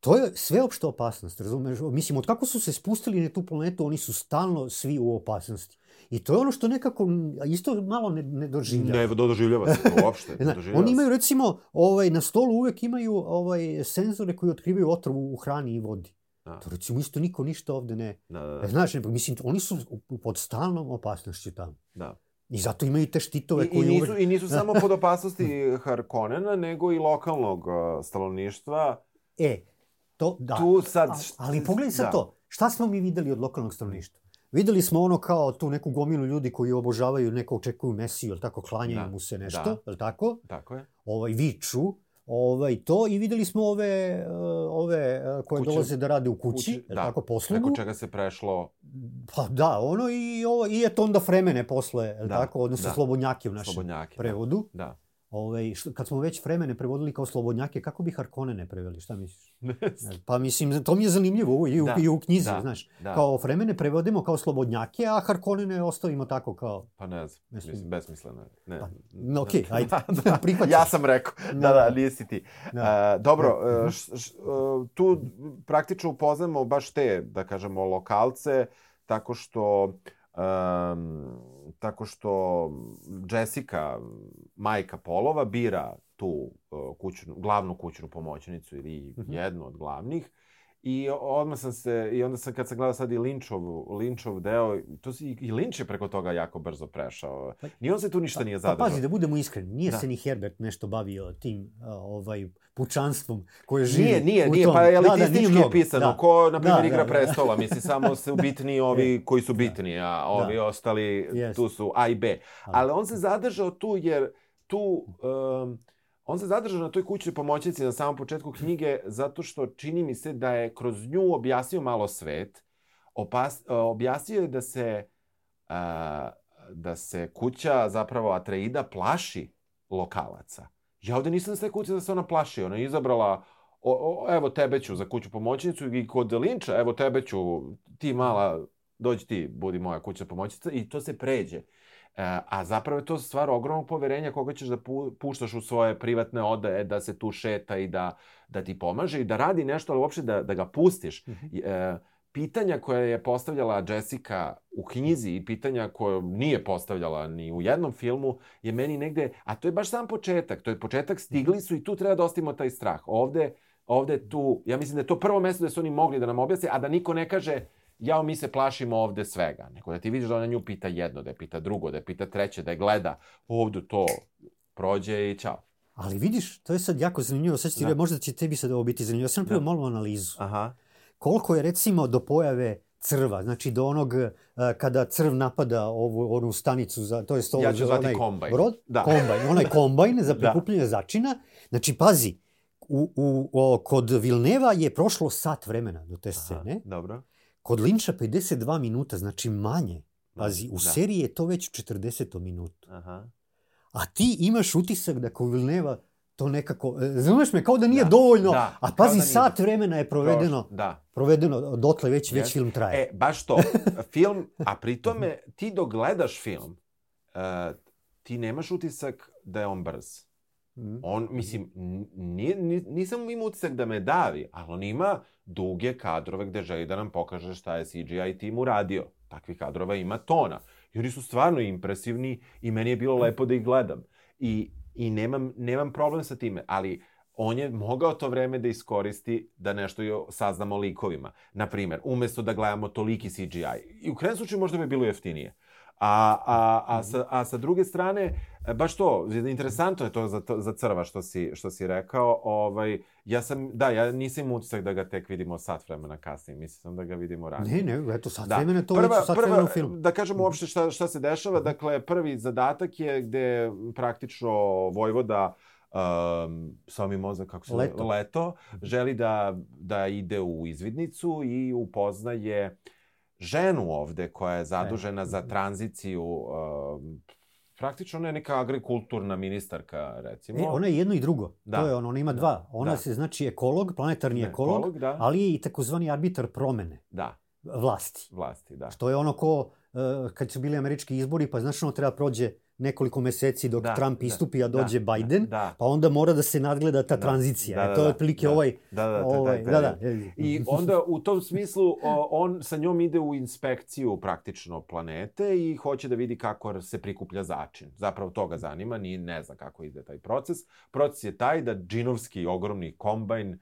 S4: to je sveopšta opasnost, razumeš? Mislim, od kako su se spustili na tu planetu, oni su stalno svi u opasnosti. I to je ono što nekako isto malo ne, ne doživljava.
S3: Ne, doživljava se uopšte. ne doživljava
S4: oni imaju recimo ovaj na stolu uvek imaju ovaj senzore koji otkrivaju otrov u hrani i vodi.
S3: Da.
S4: To recimo isto niko ništa ovde ne.
S3: Da, da,
S4: E,
S3: da.
S4: Znaš, ne, mislim oni su pod stalnom opasnošću tamo.
S3: da.
S4: I zato imaju te štitove
S3: I, i,
S4: koji
S3: nisu,
S4: uvek...
S3: I nisu samo pod opasnosti Harkonnena, nego i lokalnog uh, stanovništva.
S4: E, to da.
S3: Tu sad...
S4: A- ali pogledaj sad
S3: da.
S4: to. Šta smo mi videli od lokalnog stanovništva? Videli smo ono kao tu neku gomilu ljudi koji obožavaju, neko očekuju mesiju, jel tako, klanjaju
S3: Da,
S4: mu se nešto,
S3: da.
S4: jel tako?
S3: Tako je.
S4: ovaj, viču, ovaj, to i videli smo ove, uh, ove uh, koje
S3: Kuće-
S4: dolaze da rade u kući,
S3: kući, da.
S4: tako, poslugu.
S3: Preko čega se prešlo
S4: Pa da, ono i, ovo, i eto onda Fremene posle,
S3: Da,
S4: tako, odnosno
S3: da.
S4: Slobodnjaki u našem
S3: slobodnjake.
S4: prevodu.
S3: Da.
S4: Ovaj, što, kad smo već vremene prevodili kao slobodnjake, kako bi Harkonnene preveli, šta misliš? Pa mislim, to mi je zanimljivo i u,
S3: Da,
S4: i u knjizi,
S3: da,
S4: znaš.
S3: da.
S4: Kao vremene prevodimo kao slobodnjake, a Harkonnene ostavimo tako kao...
S3: Pa ne znam,
S4: Mislim-
S3: mislim, besmisleno je. Ne.
S4: Pa, no, okej, ajde,
S3: da,
S4: prihvaćam.
S3: Ja sam rekao, da,
S4: Da,
S3: da,
S4: da.
S3: nisi ti.
S4: Da.
S3: E, dobro,
S4: Mhm.
S3: e, š, š, e, tu praktično upoznamo baš te, da kažemo, lokalce, tako što em, tako što Jessica, majka Polova, bira tu e, kućnu, glavnu kućnu pomoćnicu ili
S4: Mhm.
S3: jednu od glavnih. I odmah sam se, i onda sam kad sam gledao sad i Lynchov, Lynchov deo, to si, i Lynch je preko toga jako brzo prešao. Ni on se tu ništa nije
S4: Pa
S3: zadržao.
S4: pazi, da budemo iskreni, nije
S3: Da.
S4: se ni Herbert nešto bavio tim ovaj, pučanstvom koje živi
S3: Nije, nije,
S4: u
S3: nije,
S4: tom.
S3: pa je
S4: Da, da, nije
S3: elitistički je pisano,
S4: Da.
S3: ko, na primjer,
S4: Da,
S3: Igra
S4: da, da.
S3: prestola, misli, samo su bitni ovi koji su bitni, a ovi ostali,
S4: Jest.
S3: tu su A i B. Ali on se zadržao tu, jer tu, um, on se zadržao na toj kućnoj pomoćnici na samom početku knjige, zato što čini mi se da je kroz nju objasnio malo svet, opas, objasnio je da se, a, da se kuća, zapravo Atreida, plaši lokalaca. Ja ovde nisam stekao utisak da se ona plaši. Ona je izabrala, o, o, evo tebe ću za kuću pomoćnicu i kod Linča, evo tebe ću, ti mala, dođi ti, budi moja kuća pomoćnica i to se pređe. E, a zapravo je to stvar ogromnog poverenja koga ćeš da pu, puštaš u svoje privatne odaje, da se tu šeta i da, da ti pomaže i da radi nešto, ali uopšte da, da ga pustiš. E, pitanja koje je postavljala Jessica u knjizi i pitanja koje nije postavljala ni u jednom filmu je meni negde, a to je baš sam početak, to je početak, stigli su i tu treba da ostavimo taj strah. Ovde, ovde tu, ja mislim da je to prvo mesto da su oni mogli da nam objasne, a da niko ne kaže jao, mi se plašimo ovde svega. Nego da ti vidiš da ona nju pita jedno, da je pita drugo, da je pita treće, da je gleda ovde to prođe i čao.
S4: Ali vidiš, to je sad jako zanimljivo, sad ti
S3: Da.
S4: možda će tebi sad ovo biti zanimljivo. Ja sam napravio
S3: Da.
S4: malu analizu.
S3: Aha.
S4: Koliko je recimo do pojave crva, znači do onog uh, kada crv napada ovu onu stanicu za to je ovo
S3: Ja ću
S4: za onaj
S3: kombajn.
S4: Brod,
S3: Da.
S4: kombajn, onaj kombajn za
S3: Da.
S4: prikupljanje začina. Znači pazi, u, u, o, kod Vilneva je prošlo sat vremena do te scene.
S3: Aha, dobro.
S4: Kod Linča 52 minuta, znači manje. Pazi, u
S3: Da.
S4: seriji je to već u 40. minutu.
S3: Aha.
S4: A ti imaš utisak da kod Vilneva to nekako, e, razumeš me, kao da nije
S3: Da,
S4: dovoljno,
S3: da,
S4: a pazi,
S3: da nije
S4: sat vremena je provedeno,
S3: Da.
S4: provedeno dotle već, već
S3: Jeste.
S4: film traje.
S3: E, baš to. Film, a pritome ti dok gledaš film, uh, ti nemaš utisak da je on brz.
S4: Mhm.
S3: On, mislim, nije, nisam imao utisak da me davi, ali on ima duge kadrove gde želi da nam pokaže šta je CGI tim uradio. Takvih kadrova ima tona. I oni su stvarno impresivni i meni je bilo lepo da ih gledam. I, i nemam, nemam problem sa time, ali on je mogao to vreme da iskoristi da nešto i o- saznamo likovima. Naprimer, umesto da gledamo toliki CGI. I u krajnjem slučaju možda bi bilo jeftinije. A, a, a, sa, a sa druge strane, baš to, interesantno je to za, to, za crva što si, što si rekao. Ovaj, ja sam, da, ja nisam utisak da ga tek vidimo sat vremena kasnije. Mislim sam da ga vidimo ranije.
S4: Ne, ne, eto, sat
S3: Da.
S4: vremena to
S3: prva,
S4: već sat
S3: prva,
S4: vremena u filmu.
S3: Da kažemo uopšte šta, šta se dešava. Dakle, prvi zadatak je gde praktično Vojvoda um, sami mozak, kako se
S4: Leto.
S3: leto, želi da, da ide u izvidnicu i upoznaje ženu ovde koja je zadužena za tranziciju um, praktično ona je neka agrikulturna ministarka, recimo.
S4: E, ona je jedno i drugo.
S3: Da.
S4: To je ono, ona ima
S3: Da.
S4: dva. Ona
S3: Da.
S4: se znači ekolog, planetarni
S3: Ne,
S4: ekolog,
S3: ekolog, da.
S4: ali je i takozvani arbitar promene
S3: Da,
S4: vlasti.
S3: vlasti, da.
S4: Što je ono ko, uh, kad su bili američki izbori, pa znaš ono treba prođe nekoliko meseci dok
S3: Da,
S4: Trump
S3: da,
S4: istupi, a
S3: da,
S4: dođe
S3: da,
S4: Biden,
S3: da.
S4: pa onda mora da se nadgleda ta
S3: Da,
S4: tranzicija.
S3: da,
S4: E,
S3: da,
S4: to je
S3: da,
S4: otprilike
S3: da.
S4: ovaj...
S3: Da, da,
S4: ovaj, da, da.
S3: period. I onda u tom smislu on sa njom ide u inspekciju praktično planete i hoće da vidi kako se prikuplja začin. Zapravo to ga zanima, ni ne zna kako ide taj proces. Proces je taj da džinovski ogromni kombajn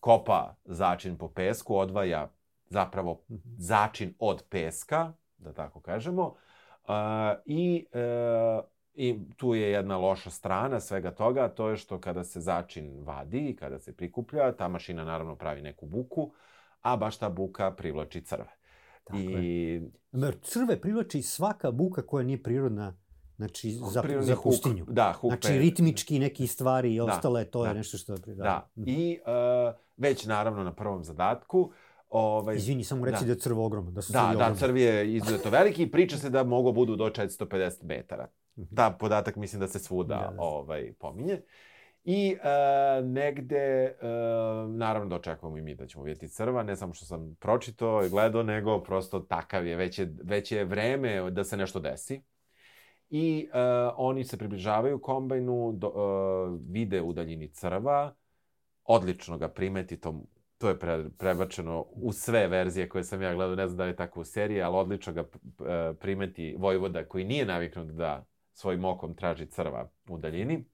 S3: kopa začin po pesku, odvaja zapravo začin od peska, da tako kažemo. I, uh, I tu je jedna loša strana svega toga, to je što kada se začin vadi i kada se prikuplja, ta mašina naravno pravi neku buku, a baš ta buka privlači crve.
S4: Tako
S3: I
S4: Mer, crve privlači svaka buka koja nije prirodna znači, za, za
S3: huk-
S4: pustinju.
S3: Da, huk
S4: Znači, ritmički neki stvari i
S3: Da,
S4: ostale, to je
S3: da.
S4: nešto što je... pri-
S3: Da. I uh, već naravno na prvom zadatku Ovaj,
S4: Izvini, samo reci da,
S3: da.
S4: je crvo ogromno. Da su
S3: Da,
S4: crvi
S3: da,
S4: ogromni.
S3: crv je izuzetno veliki i priča se da mogu budu do 450 metara. Ta podatak mislim da se svuda
S4: Da, da.
S3: ovaj, pominje. I e, negde, e, naravno da očekujemo i mi da ćemo vidjeti crva, ne samo što sam pročitao i gledao, nego prosto takav je, već je, već je vreme da se nešto desi. I e, oni se približavaju kombajnu, do, e, vide u daljini crva, odlično ga primeti, to, to je pre, prebačeno u sve verzije koje sam ja gledao, ne znam da li je tako u seriji, ali odlično ga e, primeti Vojvoda koji nije naviknut da svojim okom traži crva u daljini.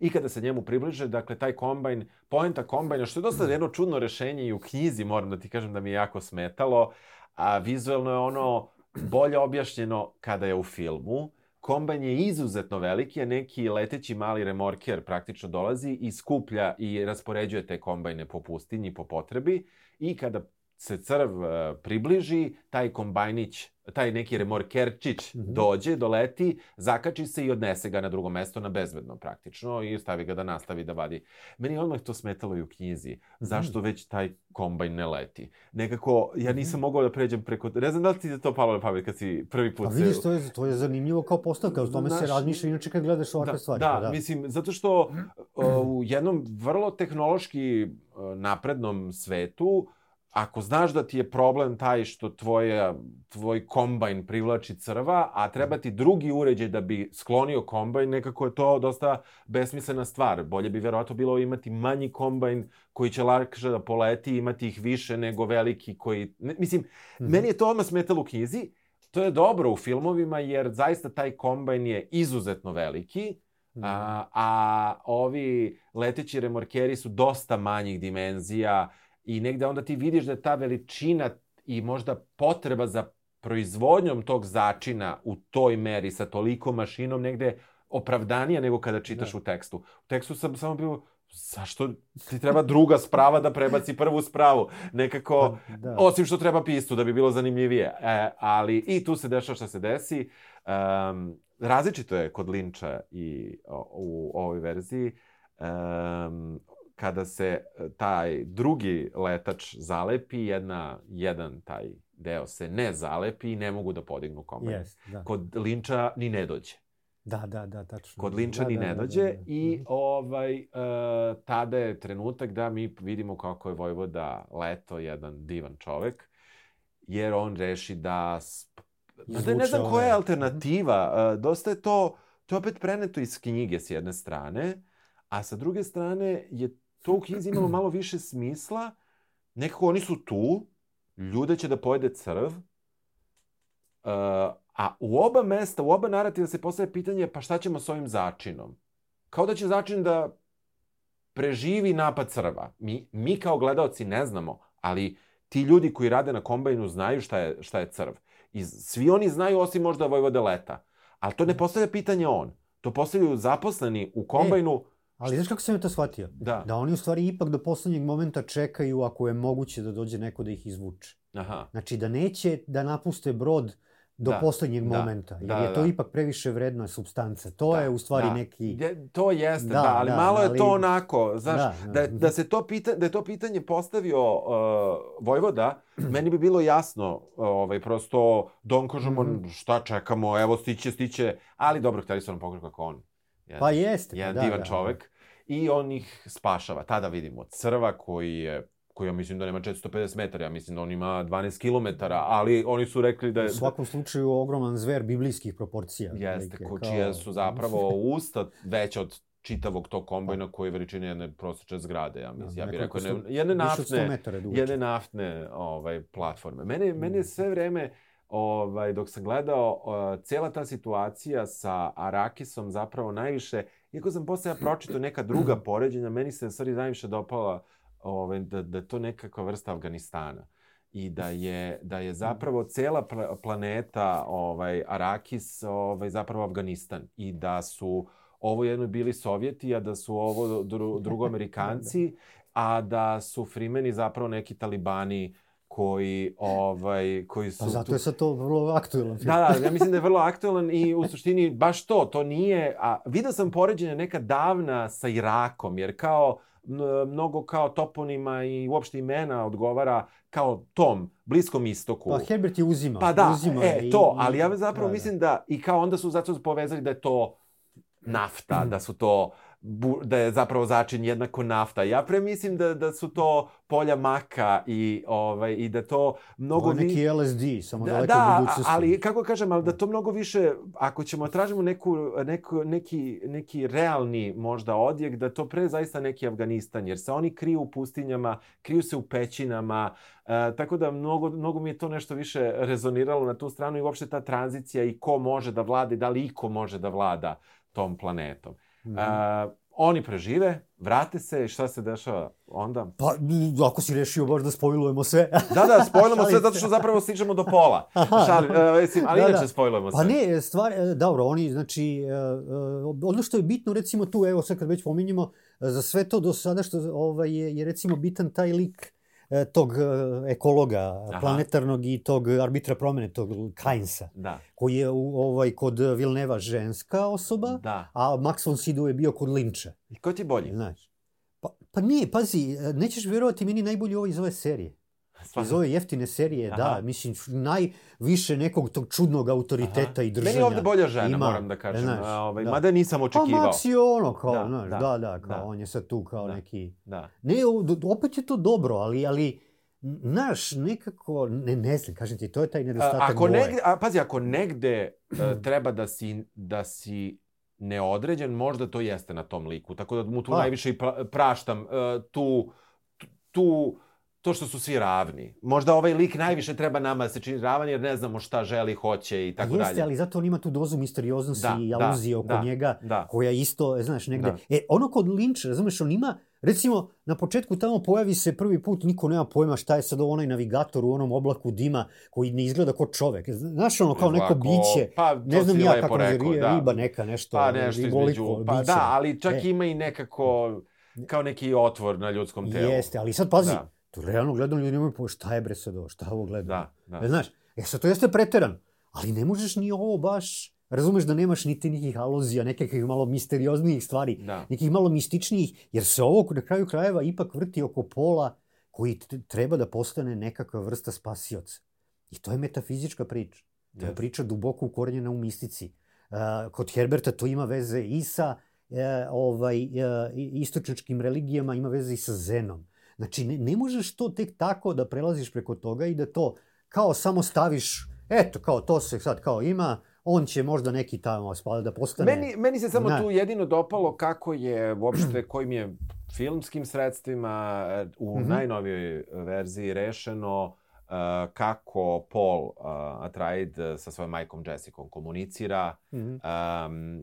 S3: I kada se njemu približe, dakle, taj kombajn, poenta kombajna, što je dosta jedno čudno rešenje i u knjizi, moram da ti kažem da mi je jako smetalo, a vizuelno je ono bolje objašnjeno kada je u filmu. Kombajn je izuzetno veliki, a neki leteći mali remorker praktično dolazi i skuplja i raspoređuje te kombajne po pustinji, po potrebi. I kada se crv e, približi, taj kombajnić, taj neki remorkerčić
S4: Mhm.
S3: dođe, doleti, zakači se i odnese ga na drugo mesto, na bezbedno praktično, i stavi ga da nastavi da vadi. Meni je odmah to smetalo i u knjizi.
S4: Mhm.
S3: Zašto već taj kombajn ne leti? Nekako, ja nisam mogao da pređem preko... Ne znam da li ti je to palo na pamet kad si prvi put... Se-
S4: vidiš, to je, to je zanimljivo kao postavka, o tome se
S3: Znaš,
S4: razmišlja inače kad gledaš ovakve
S3: da,
S4: stvari.
S3: Da,
S4: pa da.
S3: mislim, zato što uh, u jednom vrlo tehnološki uh, naprednom svetu, ako znaš da ti je problem taj što tvoja, tvoj kombajn privlači crva, a treba ti drugi uređaj da bi sklonio kombajn, nekako je to dosta besmislena stvar. Bolje bi verovatno bilo imati manji kombajn koji će lakše da poleti, imati ih više nego veliki koji... Ne, mislim,
S4: Mhm.
S3: meni je to odmah smetalo u knjizi, To je dobro u filmovima jer zaista taj kombajn je izuzetno veliki,
S4: Mhm.
S3: a, a ovi leteći remorkeri su dosta manjih dimenzija i negde onda ti vidiš da ta veličina i možda potreba za proizvodnjom tog začina u toj meri sa tolikom mašinom negde opravdanija nego kada čitaš
S4: Da.
S3: u tekstu. U tekstu sam samo bio, zašto ti treba druga sprava da prebaci prvu spravu? Nekako,
S4: Pa, da.
S3: Osim što treba pistu da bi bilo zanimljivije. E, ali i tu se dešava šta se desi. Um, različito je kod Linča i o, u ovoj verziji. Um, kada se taj drugi letač zalepi, jedna, jedan taj deo se ne zalepi i ne mogu da podignu kombajn.
S4: Jest, da.
S3: Kod Linča ni ne dođe.
S4: Da, da, da, tačno.
S3: Kod Linča
S4: da,
S3: ni
S4: da,
S3: ne
S4: da,
S3: dođe
S4: da, da.
S3: i
S4: Mhm.
S3: ovaj, e, tada je trenutak da mi vidimo kako je Vojvoda Leto jedan divan čovek, jer on reši da... Ma da ne znam
S4: Izvuče
S3: koja je
S4: ove-
S3: alternativa. e, dosta je to, to je opet preneto iz knjige s jedne strane, a sa druge strane je to u knjizi imalo malo više smisla. Nekako oni su tu, ljude će da pojede crv, Uh, a u oba mesta, u oba narativa se postavlja pitanje pa šta ćemo s ovim začinom? Kao da će začin da preživi napad crva. Mi, mi kao gledaoci ne znamo, ali ti ljudi koji rade na kombajnu znaju šta je, šta je crv. I svi oni znaju osim možda Vojvode Leta. Ali to ne postavlja pitanje on. To postavljaju zaposleni u kombajnu.
S4: Ali znaš kako sam ja to shvatio?
S3: Da.
S4: Da oni u stvari ipak do poslednjeg momenta čekaju ako je moguće da dođe neko da ih izvuče.
S3: Aha.
S4: Znači da neće da napuste brod do
S3: Da,
S4: poslednjeg
S3: da,
S4: momenta, jer
S3: da,
S4: je to
S3: da.
S4: ipak previše vredna substanca. To
S3: Da,
S4: je u stvari
S3: da.
S4: neki...
S3: Je, to jeste, da,
S4: Da,
S3: ali
S4: da,
S3: malo je
S4: ali-
S3: to onako, znaš,
S4: Da,
S3: da,
S4: da.
S3: da, da se to pita, da je to pitanje postavio uh, Vojvoda, meni bi bilo jasno, ovaj, prosto Don kažemo
S4: Mhm.
S3: šta čekamo, evo stiće, stiće, ali dobro, hteli su nam pokažu kako on. Jedan,
S4: Pa jeste.
S3: jedan
S4: pa da,
S3: divan
S4: da,
S3: čovek. I on ih spašava. Tada vidimo crva koji je koji ja mislim da nema 450 metara, ja mislim da on ima 12 kilometara, ali oni su rekli da
S4: U
S3: je...
S4: svakom slučaju ogroman zver biblijskih proporcija.
S3: Jeste, ko,
S4: kao-
S3: čija su zapravo usta veća od čitavog tog kombajna koji je veličine jedne prosječne zgrade, ja mislim. Ja bih rekao, ne, jedne
S4: više od 100
S3: naftne, jedne naftne ovaj, platforme. Mene, mene je sve vreme, ovaj, dok sam gledao, uh, cijela ta situacija sa Arakisom zapravo najviše, iako sam posle ja pročitao neka druga poređenja, meni se stvari najviše dopala ovaj, da, da je to nekakva vrsta Afganistana. I da je da je zapravo cela pla- planeta ovaj Arakis ovaj zapravo Afganistan. I da su ovo jedno bili Sovjeti, a da su ovo dru, drugo Amerikanci, a da su Frimeni zapravo neki talibani koji, ovaj, koji su...
S4: Pa zato je sad to vrlo aktuelan film.
S3: Da, da, ja mislim da je vrlo aktualan i u suštini baš to, to nije... A vidio sam poređenje neka davna sa Irakom, jer kao mnogo kao toponima i uopšte imena odgovara kao tom, Bliskom istoku.
S4: Pa Herbert je uzima.
S3: Pa da,
S4: uzima
S3: e,
S4: i-
S3: to, ali ja zapravo
S4: da,
S3: mislim da, i kao onda su zato povezali da je to nafta, da su to, bu, da je zapravo začin jednako nafta. Ja pre mislim da, da su to polja maka i, ovaj, i da to mnogo...
S4: Ovo je
S3: vi-
S4: neki LSD, samo
S3: Da,
S4: daleko
S3: da,
S4: budućnosti.
S3: ali kako kažem, ali da to mnogo više, ako ćemo tražimo neku, neku, neki, neki realni možda odjek, da to pre zaista neki Afganistan, jer se oni kriju u pustinjama, kriju se u pećinama, e, tako da mnogo, mnogo mi je to nešto više rezoniralo na tu stranu i uopšte ta tranzicija i ko može da vlada i da li iko može da vlada tom planetom.
S4: Mhm.
S3: E, oni prežive, vrate se i šta se dešava onda?
S4: Pa, ako si rešio baš da spojlujemo sve.
S3: Da, da,
S4: Šalim
S3: sve zato što zapravo stižemo do pola. Šalim, uh, mislim, ali
S4: Da,
S3: inače
S4: da.
S3: spojlujemo
S4: Pa
S3: sve.
S4: ne, stvar, e, dobro, oni, znači, e, e, ono što je bitno, recimo tu, evo sad kad već pominjemo, e, za sve to do sada što ovaj, je, je recimo bitan taj lik e, tog e, ekologa
S3: Aha.
S4: planetarnog i tog arbitra promene, tog Kainsa,
S3: Da,
S4: koji je u, ovaj, kod Vilneva ženska osoba,
S3: da.
S4: a Max von Sydow je bio kod Linča.
S3: I ko ti bolji?
S4: Znaš. Pa, pa nije, pazi, e, nećeš vjerovati, meni najbolji ovo iz ove serije. Iz ove jeftine serije,
S3: Aha.
S4: da, mislim, najviše nekog tog čudnog autoriteta i držanja.
S3: Meni je ovde bolja žena,
S4: ima,
S3: moram da kažem.
S4: znaš,
S3: A, ovaj,
S4: da.
S3: Mada nisam
S4: Pa
S3: očekivao.
S4: Max je ono, kao,
S3: Da,
S4: znaš,
S3: da,
S4: da, da, kao,
S3: da.
S4: on je sad tu kao
S3: Da.
S4: neki...
S3: Da.
S4: Ne, opet je to dobro, ali, ali, znaš, nekako, ne, ne znam, kažem ti, to je taj
S3: A,
S4: nedostatak
S3: ako
S4: boje.
S3: negde, a, pazi, ako negde e, treba da si, da si neodređen, možda to jeste na tom liku. Tako da mu tu
S4: Pa.
S3: najviše i pra, praštam e, tu, tu, to što su svi ravni. Možda ovaj lik najviše treba nama da se čini ravan jer ne znamo šta želi, hoće i tako
S4: Jeste,
S3: dalje.
S4: ali zato on ima tu dozu misterioznosti
S3: Da,
S4: i
S3: da,
S4: aluzije oko
S3: da,
S4: njega,
S3: Da,
S4: koja isto, znaš, negde...
S3: Da.
S4: E, ono kod Lynch, razumeš, on ima, recimo, na početku tamo pojavi se prvi put, niko nema pojma šta je sad onaj navigator u onom oblaku dima koji ne izgleda kao čovek. Znaš, ono, kao neko
S3: Ovako,
S4: biće,
S3: Pa,
S4: ne znam ja kako
S3: rekao,
S4: rekao,
S3: da.
S4: riba neka, nešto,
S3: Pa nešto između, pa
S4: biće.
S3: da, ali čak
S4: E.
S3: ima i nekako, kao neki otvor na ljudskom telu.
S4: Jeste, ali sad pazi,
S3: Da.
S4: Tu realno gledam ljudi nemaju pojma šta je bre sad ovo, šta ovo gledam.
S3: Da, da.
S4: E, znaš, e sad to jeste preteran, ali ne možeš ni ovo baš, razumeš da nemaš niti nekih aluzija, nekakvih malo misterioznijih stvari,
S3: Da.
S4: nekih malo mističnijih, jer se ovo na kraju krajeva ipak vrti oko pola koji treba da postane nekakva vrsta spasioca. I to je metafizička priča. To je priča duboko ukorenjena u mistici. Uh, kod Herberta to ima veze i sa e, ovaj, e, istočničkim religijama, ima veze i sa Zenom. Znači, ne, ne možeš to tek tako da prelaziš preko toga i da to kao samo staviš, eto, kao to se sad kao ima, on će možda neki tamo spada da postane...
S3: Meni, meni se samo
S4: Da.
S3: tu jedino dopalo kako je uopšte, kojim je filmskim sredstvima u
S4: Mhm.
S3: najnovijoj verziji rešeno e, kako Paul uh, Atreides sa svojom majkom Jessicom komunicira.
S4: Mhm.
S3: Um,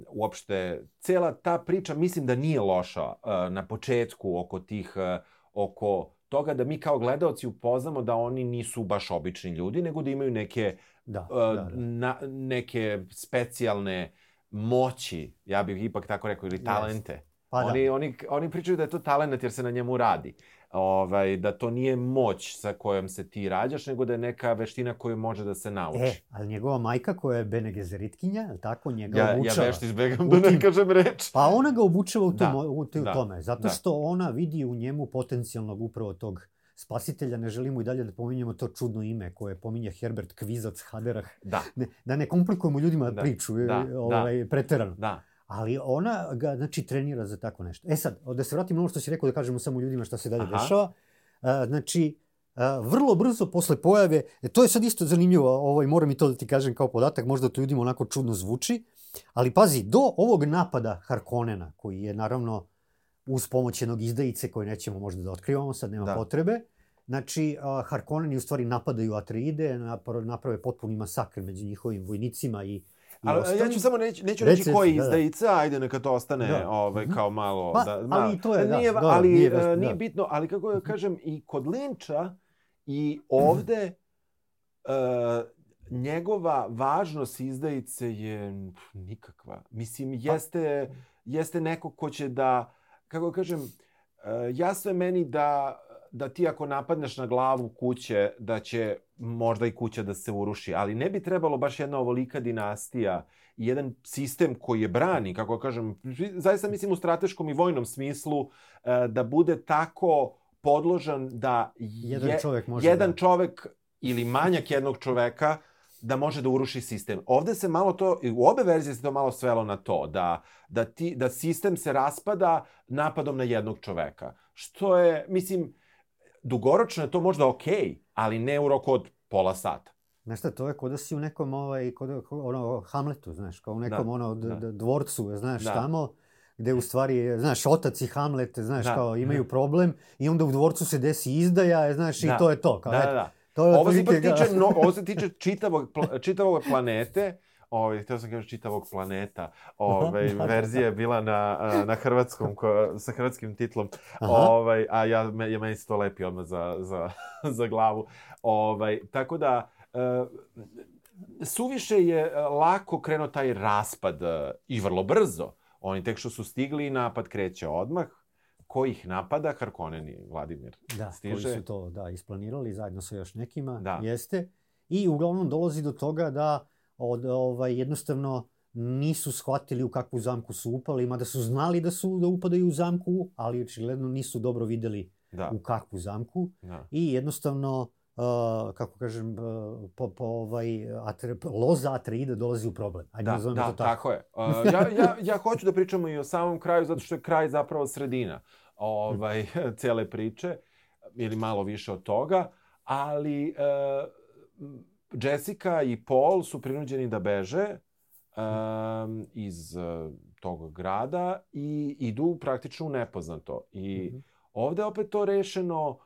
S3: uopšte, cela ta priča mislim da nije loša uh, na početku oko tih, uh, oko toga da mi kao gledaoci upoznamo da oni nisu baš obični ljudi, nego da imaju neke
S4: Da,
S3: uh,
S4: da, da.
S3: Na, neke specijalne moći, ja bih ipak tako rekao, ili talente.
S4: Pa
S3: oni,
S4: da.
S3: oni, oni pričaju da je to talent jer se na njemu radi. Ovaj, da to nije moć sa kojom se ti rađaš, nego da je neka veština koju može da se nauči.
S4: E, ali njegova majka koja je Bene Gezeritkinja, tako, njega
S3: ja, ja
S4: obučava.
S3: vešti izbegam da ne kažem reč.
S4: Pa ona ga obučava u, tom,
S3: Da,
S4: u, u
S3: da,
S4: tome, zato
S3: da.
S4: što ona vidi u njemu potencijalnog upravo tog spasitelja, ne želimo i dalje da pominjemo to čudno ime koje pominje Herbert Kvizac Haderah,
S3: Da,
S4: ne, da ne komplikujemo ljudima
S3: Da,
S4: priču,
S3: da,
S4: da, ovaj, preterano.
S3: da.
S4: Ali ona ga, znači, trenira za tako nešto. E sad, da se vratim na ono što si rekao, da kažemo samo ljudima šta se dalje
S3: Aha.
S4: dešava. A, znači, a, vrlo brzo posle pojave, e, to je sad isto zanimljivo, ovaj, moram i to da ti kažem kao podatak, možda to ljudima onako čudno zvuči, ali pazi, do ovog napada Harkonena, koji je naravno uz pomoć jednog izdajice koje nećemo možda da otkrivamo, sad nema
S3: Da.
S4: potrebe, Znači, a, Harkonneni u stvari napadaju Atreide, napra- naprave potpuni masakr među njihovim vojnicima i, i
S3: Ali ja
S4: ostalim.
S3: ću samo neću, neću reći koji
S4: da, da.
S3: izdajica, ajde neka to ostane
S4: Da.
S3: ovaj,
S4: Mhm.
S3: kao malo...
S4: Pa,
S3: da,
S4: ali i to je, da,
S3: nije,
S4: dobro,
S3: ali,
S4: nije baš-
S3: nije
S4: da.
S3: bitno, ali kako da kažem, i kod Linča i ovde uh, njegova važnost izdajice je pf, nikakva. Mislim, jeste, jeste neko ko će da, kako da kažem, uh, jasno je meni da da ti ako napadneš na glavu kuće, da će možda i kuća da se uruši, ali ne bi trebalo baš jedna ovolika dinastija i jedan sistem koji je brani, kako kažem, zaista mislim u strateškom i vojnom smislu, e, da bude tako podložan da
S4: Jedan
S3: je,
S4: čovek može
S3: jedan
S4: da-
S3: čovek ili manjak jednog čoveka da može da uruši sistem. Ovde se malo to, u obe verzije se to malo svelo na to, da, da, ti, da sistem se raspada napadom na jednog čoveka. Što je, mislim, dugoročno je to možda okej, ali ne u roku od pola sata.
S4: Znaš šta, to je kod da si u nekom, ovaj, kod, da- ono, Hamletu, znaš, kao u nekom
S3: Da,
S4: ono,
S3: da.
S4: dvorcu, znaš,
S3: Da.
S4: tamo, gde u stvari, znaš, otac i Hamlet, znaš,
S3: Da.
S4: kao imaju problem i onda u dvorcu se desi izdaja, znaš,
S3: Da.
S4: i to je to. Kao,
S3: Da, da, da.
S4: To je
S3: Ovo se tiče, no, ovo se tiče čitavog, pla, čitavog planete, Ovaj, htio sam kažem čitavog planeta. Ovaj,
S4: Da, da,
S3: verzija je bila na, na hrvatskom, ko, sa hrvatskim titlom.
S4: Aha.
S3: Ovaj, a ja, me, ja meni se to lepi odmah za, za, za glavu. Ovaj, tako da, e, suviše je e, lako krenuo taj raspad e, i vrlo brzo. Oni tek što su stigli, napad kreće odmah. Ko ih napada? Harkoneni, Vladimir.
S4: Da,
S3: stiže.
S4: koji su to da, isplanirali zajedno sa još nekima,
S3: Da.
S4: jeste. I uglavnom dolazi do toga da od, ovaj, jednostavno nisu shvatili u kakvu zamku su upali, mada su znali da su da upadaju u zamku, ali očigledno nisu dobro videli
S3: Da,
S4: u kakvu zamku
S3: da.
S4: i jednostavno uh, kako kažem, uh, po, po ovaj, atre, loza Atreida dolazi u problem. Ajde
S3: Da, da,
S4: to tako.
S3: tako je. Uh, ja, ja, ja hoću da pričamo i o samom kraju, zato što je kraj zapravo sredina ovaj, cele priče, ili malo više od toga, ali uh, Jessica i Paul su prinuđeni da beže um, iz uh, tog grada i idu praktično u nepoznato. I
S4: Mhm.
S3: ovde opet to rešeno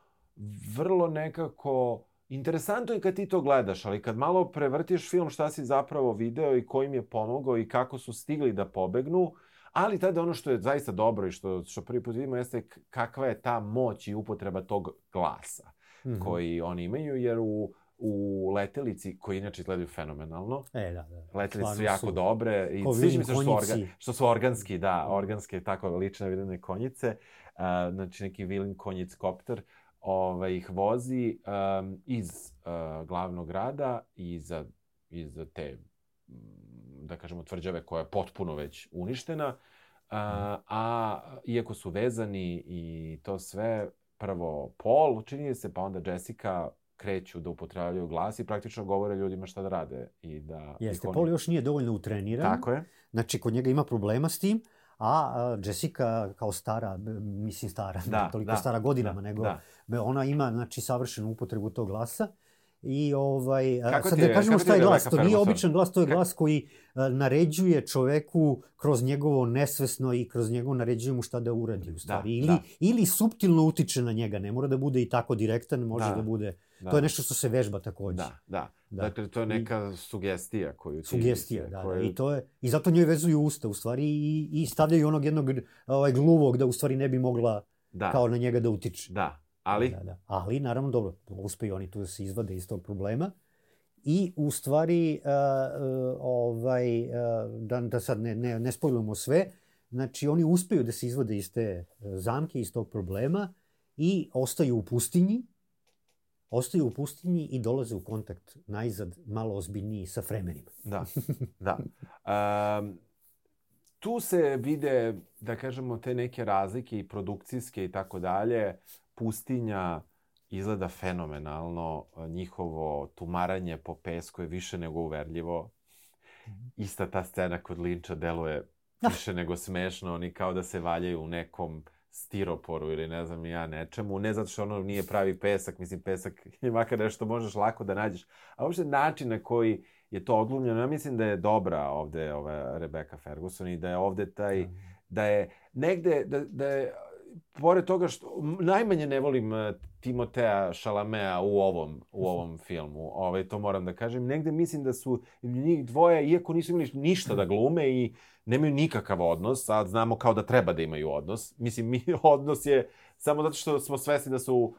S3: vrlo nekako interesantno je kad ti to gledaš, ali kad malo prevrtiš film šta si zapravo video i ko im je pomogao i kako su stigli da pobegnu, ali tada ono što je zaista dobro i što, što prvi put vidimo jeste kakva je ta moć i upotreba tog glasa
S4: Mhm.
S3: koji oni imaju, jer u, u letelici, koji inače izgledaju fenomenalno,
S4: E, da, da.
S3: letelice su jako dobre i sviđa mi se što su,
S4: konjici.
S3: orga, što su organski, da, organske, tako lične videne konjice. Uh, znači neki Vilin konjic kopter ovaj, ih vozi um, iz uh, glavnog grada i iza, iza te, mm, da kažemo, tvrđave koja je potpuno već uništena. Uh, a iako su vezani i to sve, prvo Paul, čini se, pa onda Jessica kreću da upotrebljavaju glas i praktično govore ljudima šta da rade. I da
S4: Jeste,
S3: oni-
S4: Paul još nije dovoljno utreniran.
S3: Tako je.
S4: Znači, kod njega ima problema s tim, a, Jessica kao stara, mislim stara,
S3: Da,
S4: ne toliko
S3: da,
S4: stara godinama,
S3: da,
S4: nego
S3: da.
S4: ona ima znači, savršenu upotrebu tog glasa. I ovaj,
S3: Kako
S4: sad da
S3: je-
S4: kažemo
S3: kako ti
S4: šta
S3: je
S4: glas, to nije običan glas, to je glas koji naređuje čoveku kroz njegovo nesvesno i kroz njegovo naređuje mu šta da uradi u stvari. ili,
S3: da.
S4: ili suptilno utiče na njega, ne mora da bude i tako direktan, može da,
S3: Da,
S4: bude,
S3: Da.
S4: to je nešto što se vežba takođe.
S3: Da, da.
S4: Da.
S3: Dakle, to je neka sugestija koju ti...
S4: Sugestija, da,
S3: koju...
S4: da. I, to je, I zato njoj vezuju usta, u stvari, i, i stavljaju onog jednog ovaj, gluvog da u stvari ne bi mogla
S3: Da,
S4: kao na njega da utiče.
S3: da. Ali,
S4: Da, da. Ali, naravno, dobro, uspeju oni tu da se izvade iz tog problema. I, u stvari, uh, uh, ovaj, uh, da, da sad ne, ne, ne spojlujemo sve, znači, oni uspeju da se izvade iz te uh, zamke, iz tog problema i ostaju u pustinji, ostaju u pustinji i dolaze u kontakt najzad malo ozbiljniji sa fremenima.
S3: da, da. Um, tu se vide, da kažemo, te neke razlike i produkcijske i tako dalje. Pustinja izgleda fenomenalno, njihovo tumaranje po pesku je više nego uverljivo. Ista ta scena kod Linča deluje više nego smešno, oni kao da se valjaju u nekom stiroporu ili ne znam ja nečemu, ne zato što ono nije pravi pesak, mislim pesak je makar nešto možeš lako da nađeš, a uopšte način na koji je to odglumljeno, ja mislim da je dobra ovde ova Rebecca Ferguson i da je ovde taj, da. je negde, da, da je, pored toga što najmanje ne volim eh, Timotea Šalamea u ovom, u ovom filmu, ovaj, to moram da kažem, negde mislim da su njih dvoje, iako nisu imali ništa da glume i nemaju nikakav odnos, a znamo kao da treba da imaju odnos. Mislim, mi odnos je samo zato što smo svesni da su uh,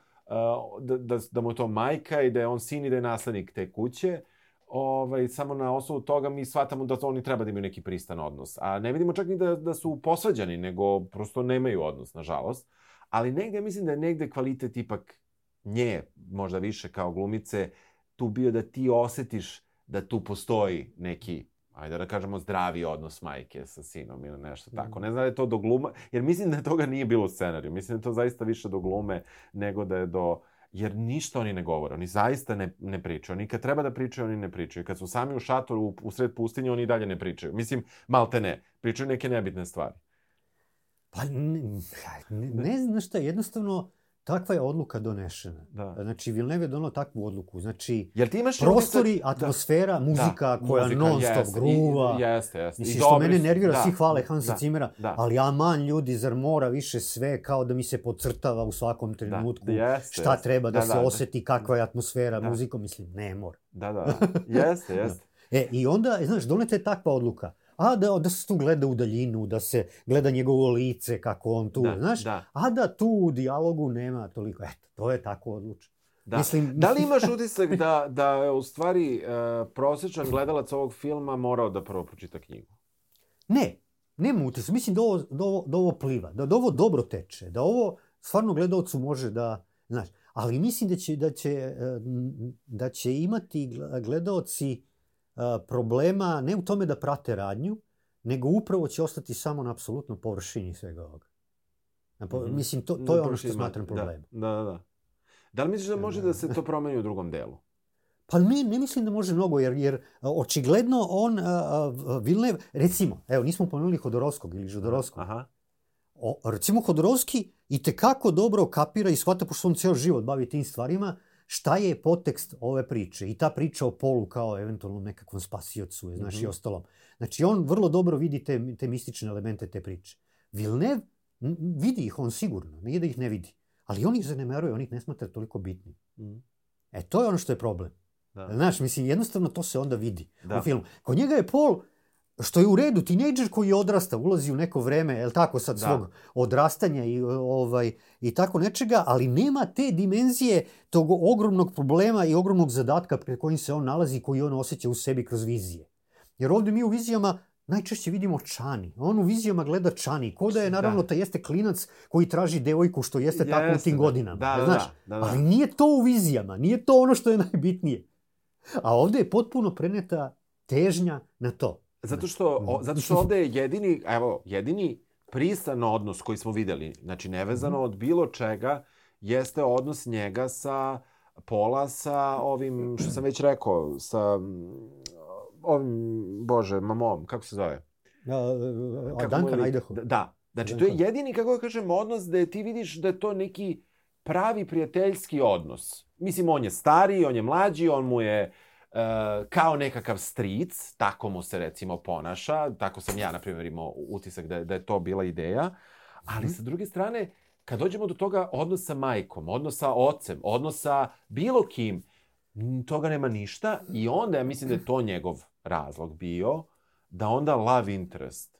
S3: da, da, da mu je to majka i da je on sin i da je naslednik te kuće. ovaj, samo na osnovu toga mi shvatamo da oni treba da imaju neki pristan odnos. A ne vidimo čak ni da, da su posvađani, nego prosto nemaju odnos, nažalost. Ali negde, mislim da je negde kvalitet ipak nje, možda više kao glumice, tu bio da ti osetiš da tu postoji neki ajde da kažemo zdravi odnos majke sa sinom ili nešto tako. Ne znam da je to do gluma, jer mislim da toga nije bilo u scenariju. Mislim da je to zaista više do glume nego da je do jer ništa oni ne govore, oni zaista ne, ne pričaju. Oni kad treba da pričaju, oni ne pričaju. Kad su sami u šatoru u, u sred pustinje, oni i dalje ne pričaju. Mislim, malte ne. Pričaju neke nebitne stvari.
S4: Pa ne, ne, ne znam šta, jednostavno takva je odluka donešena.
S3: Da.
S4: Znači, Villeneuve je donao takvu odluku. Znači,
S3: Jel ti imaš
S4: prostori,
S3: utisak-
S4: atmosfera, muzika
S3: Da,
S4: koja
S3: muzika,
S4: non-stop
S3: jeste,
S4: gruva.
S3: i- Jeste, jeste. I
S4: Mislim, što mene nervira,
S3: da,
S4: svi hvale Hansa
S3: da,
S4: Cimera,
S3: da.
S4: ali aman ljudi, zar mora više sve kao da mi se podcrtava u svakom trenutku
S3: da, jeste,
S4: šta
S3: jeste.
S4: treba da,
S3: Da,
S4: se
S3: da, da.
S4: oseti, kakva je atmosfera,
S3: Da.
S4: muzikom, mislim, ne mora.
S3: Da, da, da. Jeste, jeste.
S4: E, i onda, e, znaš, doneta je takva odluka. A da, da se tu gleda u daljinu, da se gleda njegovo lice, kako on tu,
S3: Da,
S4: znaš?
S3: da.
S4: A da tu u dijalogu nema toliko. Eto, to je tako odlučeno.
S3: Da.
S4: Mislim-
S3: da li imaš utisak da, da je u stvari uh, prosječan gledalac ovog filma morao da prvo pročita knjigu?
S4: Ne, nema utisak. Mislim da ovo, da, ovo, da ovo pliva, da, da ovo dobro teče, da ovo stvarno gledalcu može da, znaš, ali mislim da će, da će, e, da će imati gl- gledaoci e, problema ne u tome da prate radnju, nego upravo će ostati samo na apsolutno površini svega ovoga. Na po,
S3: Mhm.
S4: Mislim, to, to je ono što
S3: površini
S4: smatram
S3: manje.
S4: problemom.
S3: Da, da, da. Da li misliš da može da se to promeni u drugom delu?
S4: Pa ne, ne mislim da može mnogo, jer, jer očigledno on, Villeneuve, recimo, evo, nismo pomenuli Hodorovskog ili Žodorovskog.
S3: Aha.
S4: O, recimo Hodorovski i tekako dobro kapira i shvata, pošto on ceo život bavi tim stvarima, šta je potekst ove priče. I ta priča o Polu kao eventualno nekakvom spasiocu, znaš,
S3: Mhm.
S4: i ostalom. Znači, on vrlo dobro vidi te, te mistične elemente te priče. Villeneuve m, vidi ih on sigurno, nije da ih ne vidi. Ali on ih zanemaruje, on ih ne smatra toliko bitnim.
S3: Mhm.
S4: E, to je ono što je problem.
S3: Da.
S4: Znaš, mislim, jednostavno to se onda vidi
S3: Da.
S4: u filmu. Kod njega je Paul, što je u redu, tinejdžer koji odrasta, ulazi u neko vreme, je tako sad,
S3: Da.
S4: svog odrastanja i, ovaj, i tako nečega, ali nema te dimenzije tog ogromnog problema i ogromnog zadatka pred kojim se on nalazi, koji on osjeća u sebi kroz vizije. Jer ovde mi u vizijama najčešće vidimo Čani. On u vizijama gleda Čani. Ko da je, naravno,
S3: Da.
S4: da. jeste klinac koji traži devojku, što jeste, tako u tim
S3: da.
S4: godinama.
S3: Da, da,
S4: znaš?
S3: da, da, da.
S4: Ali nije to u vizijama, nije to ono što je najbitnije. A ovde je potpuno preneta težnja na to.
S3: Zato što,
S4: Mhm.
S3: o, zato što ovde je jedini, evo, jedini pristan odnos koji smo videli, znači nevezano od bilo čega, jeste odnos njega sa Pola sa ovim, što sam već rekao, sa mm, ovim, bože, mamom, kako se zove?
S4: A, a Duncan Idaho.
S3: Da, Da, znači to je jedini, kako da kažem, odnos da ti vidiš da je to neki pravi prijateljski odnos. Mislim, on je stariji, on je mlađi, on mu je kao nekakav stric, tako mu se recimo ponaša, tako sam ja, na primjer, imao utisak da, je- da je to bila ideja, ali
S4: Mhm.
S3: sa druge strane, kad dođemo do toga odnos sa majkom, odnos sa ocem, odnos sa bilo kim, toga nema ništa i onda ja mislim da je to njegov razlog bio, da onda love interest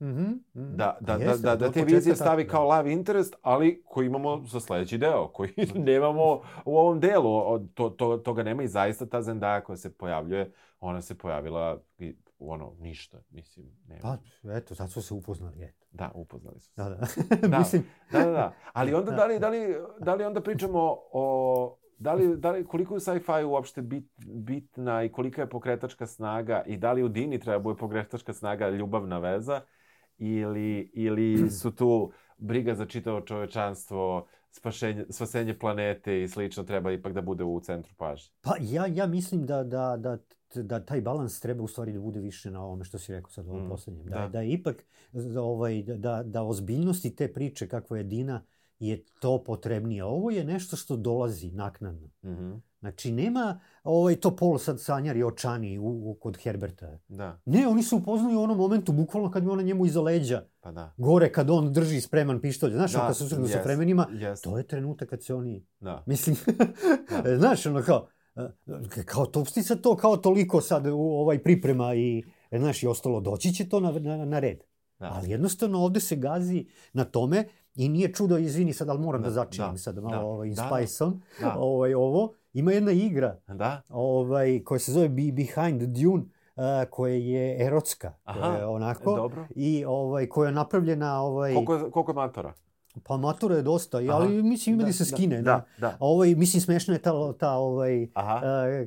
S4: Mhm, mhm.
S3: da, da,
S4: Pa
S3: da,
S4: jeste,
S3: da, da te vizije stavi
S4: da.
S3: kao love interest, ali koji imamo za sledeći deo, koji nemamo u ovom delu. Od, to, to, toga nema i zaista ta Zendaya koja se pojavljuje, ona se pojavila i ono, ništa, mislim, nema.
S4: Pa, eto, sad su se upoznali, eto.
S3: Da, upoznali su se.
S4: Da, da.
S3: Da.
S4: Mislim,
S3: Da, da, da. Ali onda da li, da li, da li onda pričamo o da li, da li, koliko je sci-fi uopšte bit, bitna i kolika je pokretačka snaga i da li u Dini treba bude pokretačka snaga ljubavna veza ili, ili su tu briga za čitavo čovečanstvo, spašenje, spasenje planete i slično treba ipak da bude u centru pažnje.
S4: Pa ja, ja mislim da, da, da, da taj balans treba u stvari da bude više na ovome što si rekao sad u ovom
S3: Mm,
S4: poslednjem. Da,
S3: da.
S4: da. je ipak da, ovaj, da, da ozbiljnosti te priče kakva je Dina je to potrebnije. Ovo je nešto što dolazi naknadno.
S3: Mhm.
S4: Znači, nema ovaj, to polo sad sanjari očani u, u, kod Herberta.
S3: Da,
S4: Ne, oni se upoznaju u onom momentu, bukvalno kad mi ona njemu iza leđa,
S3: pa da.
S4: gore kad on drži spreman pištolj. Znaš,
S3: Da,
S4: kad se susretnu sa
S3: jest,
S4: vremenima,
S3: jest.
S4: to je trenutak kad se oni
S3: Da.
S4: Mislim,
S3: Da.
S4: znaš, ono kao, e, kao to sad to kao toliko sad u ovaj priprema i, znaš, i ostalo, doći će to na, na, na red.
S3: Da.
S4: Ali jednostavno ovde se gazi na tome I nije čudo, izvini sad, ali moram da,
S3: Da,
S4: začinim
S3: da,
S4: sad malo
S3: da,
S4: ovaj,
S3: da, da.
S4: Spice-om.
S3: Da.
S4: Ovaj, ovo. Ima jedna igra
S3: Da?
S4: ovaj, koja se zove Be- Behind Dune, uh, koja je erotska. koja
S3: Aha,
S4: je onako.
S3: dobro.
S4: I ovaj, koja je napravljena... Ovaj,
S3: Koliko, je- koliko je matora?
S4: Pa matura je dosta,
S3: Aha.
S4: ali mislim ima da,
S3: Da,
S4: se
S3: da,
S4: skine.
S3: da, da.
S4: A ovaj, mislim, smešna je ta, ta, ovaj,
S3: Aha.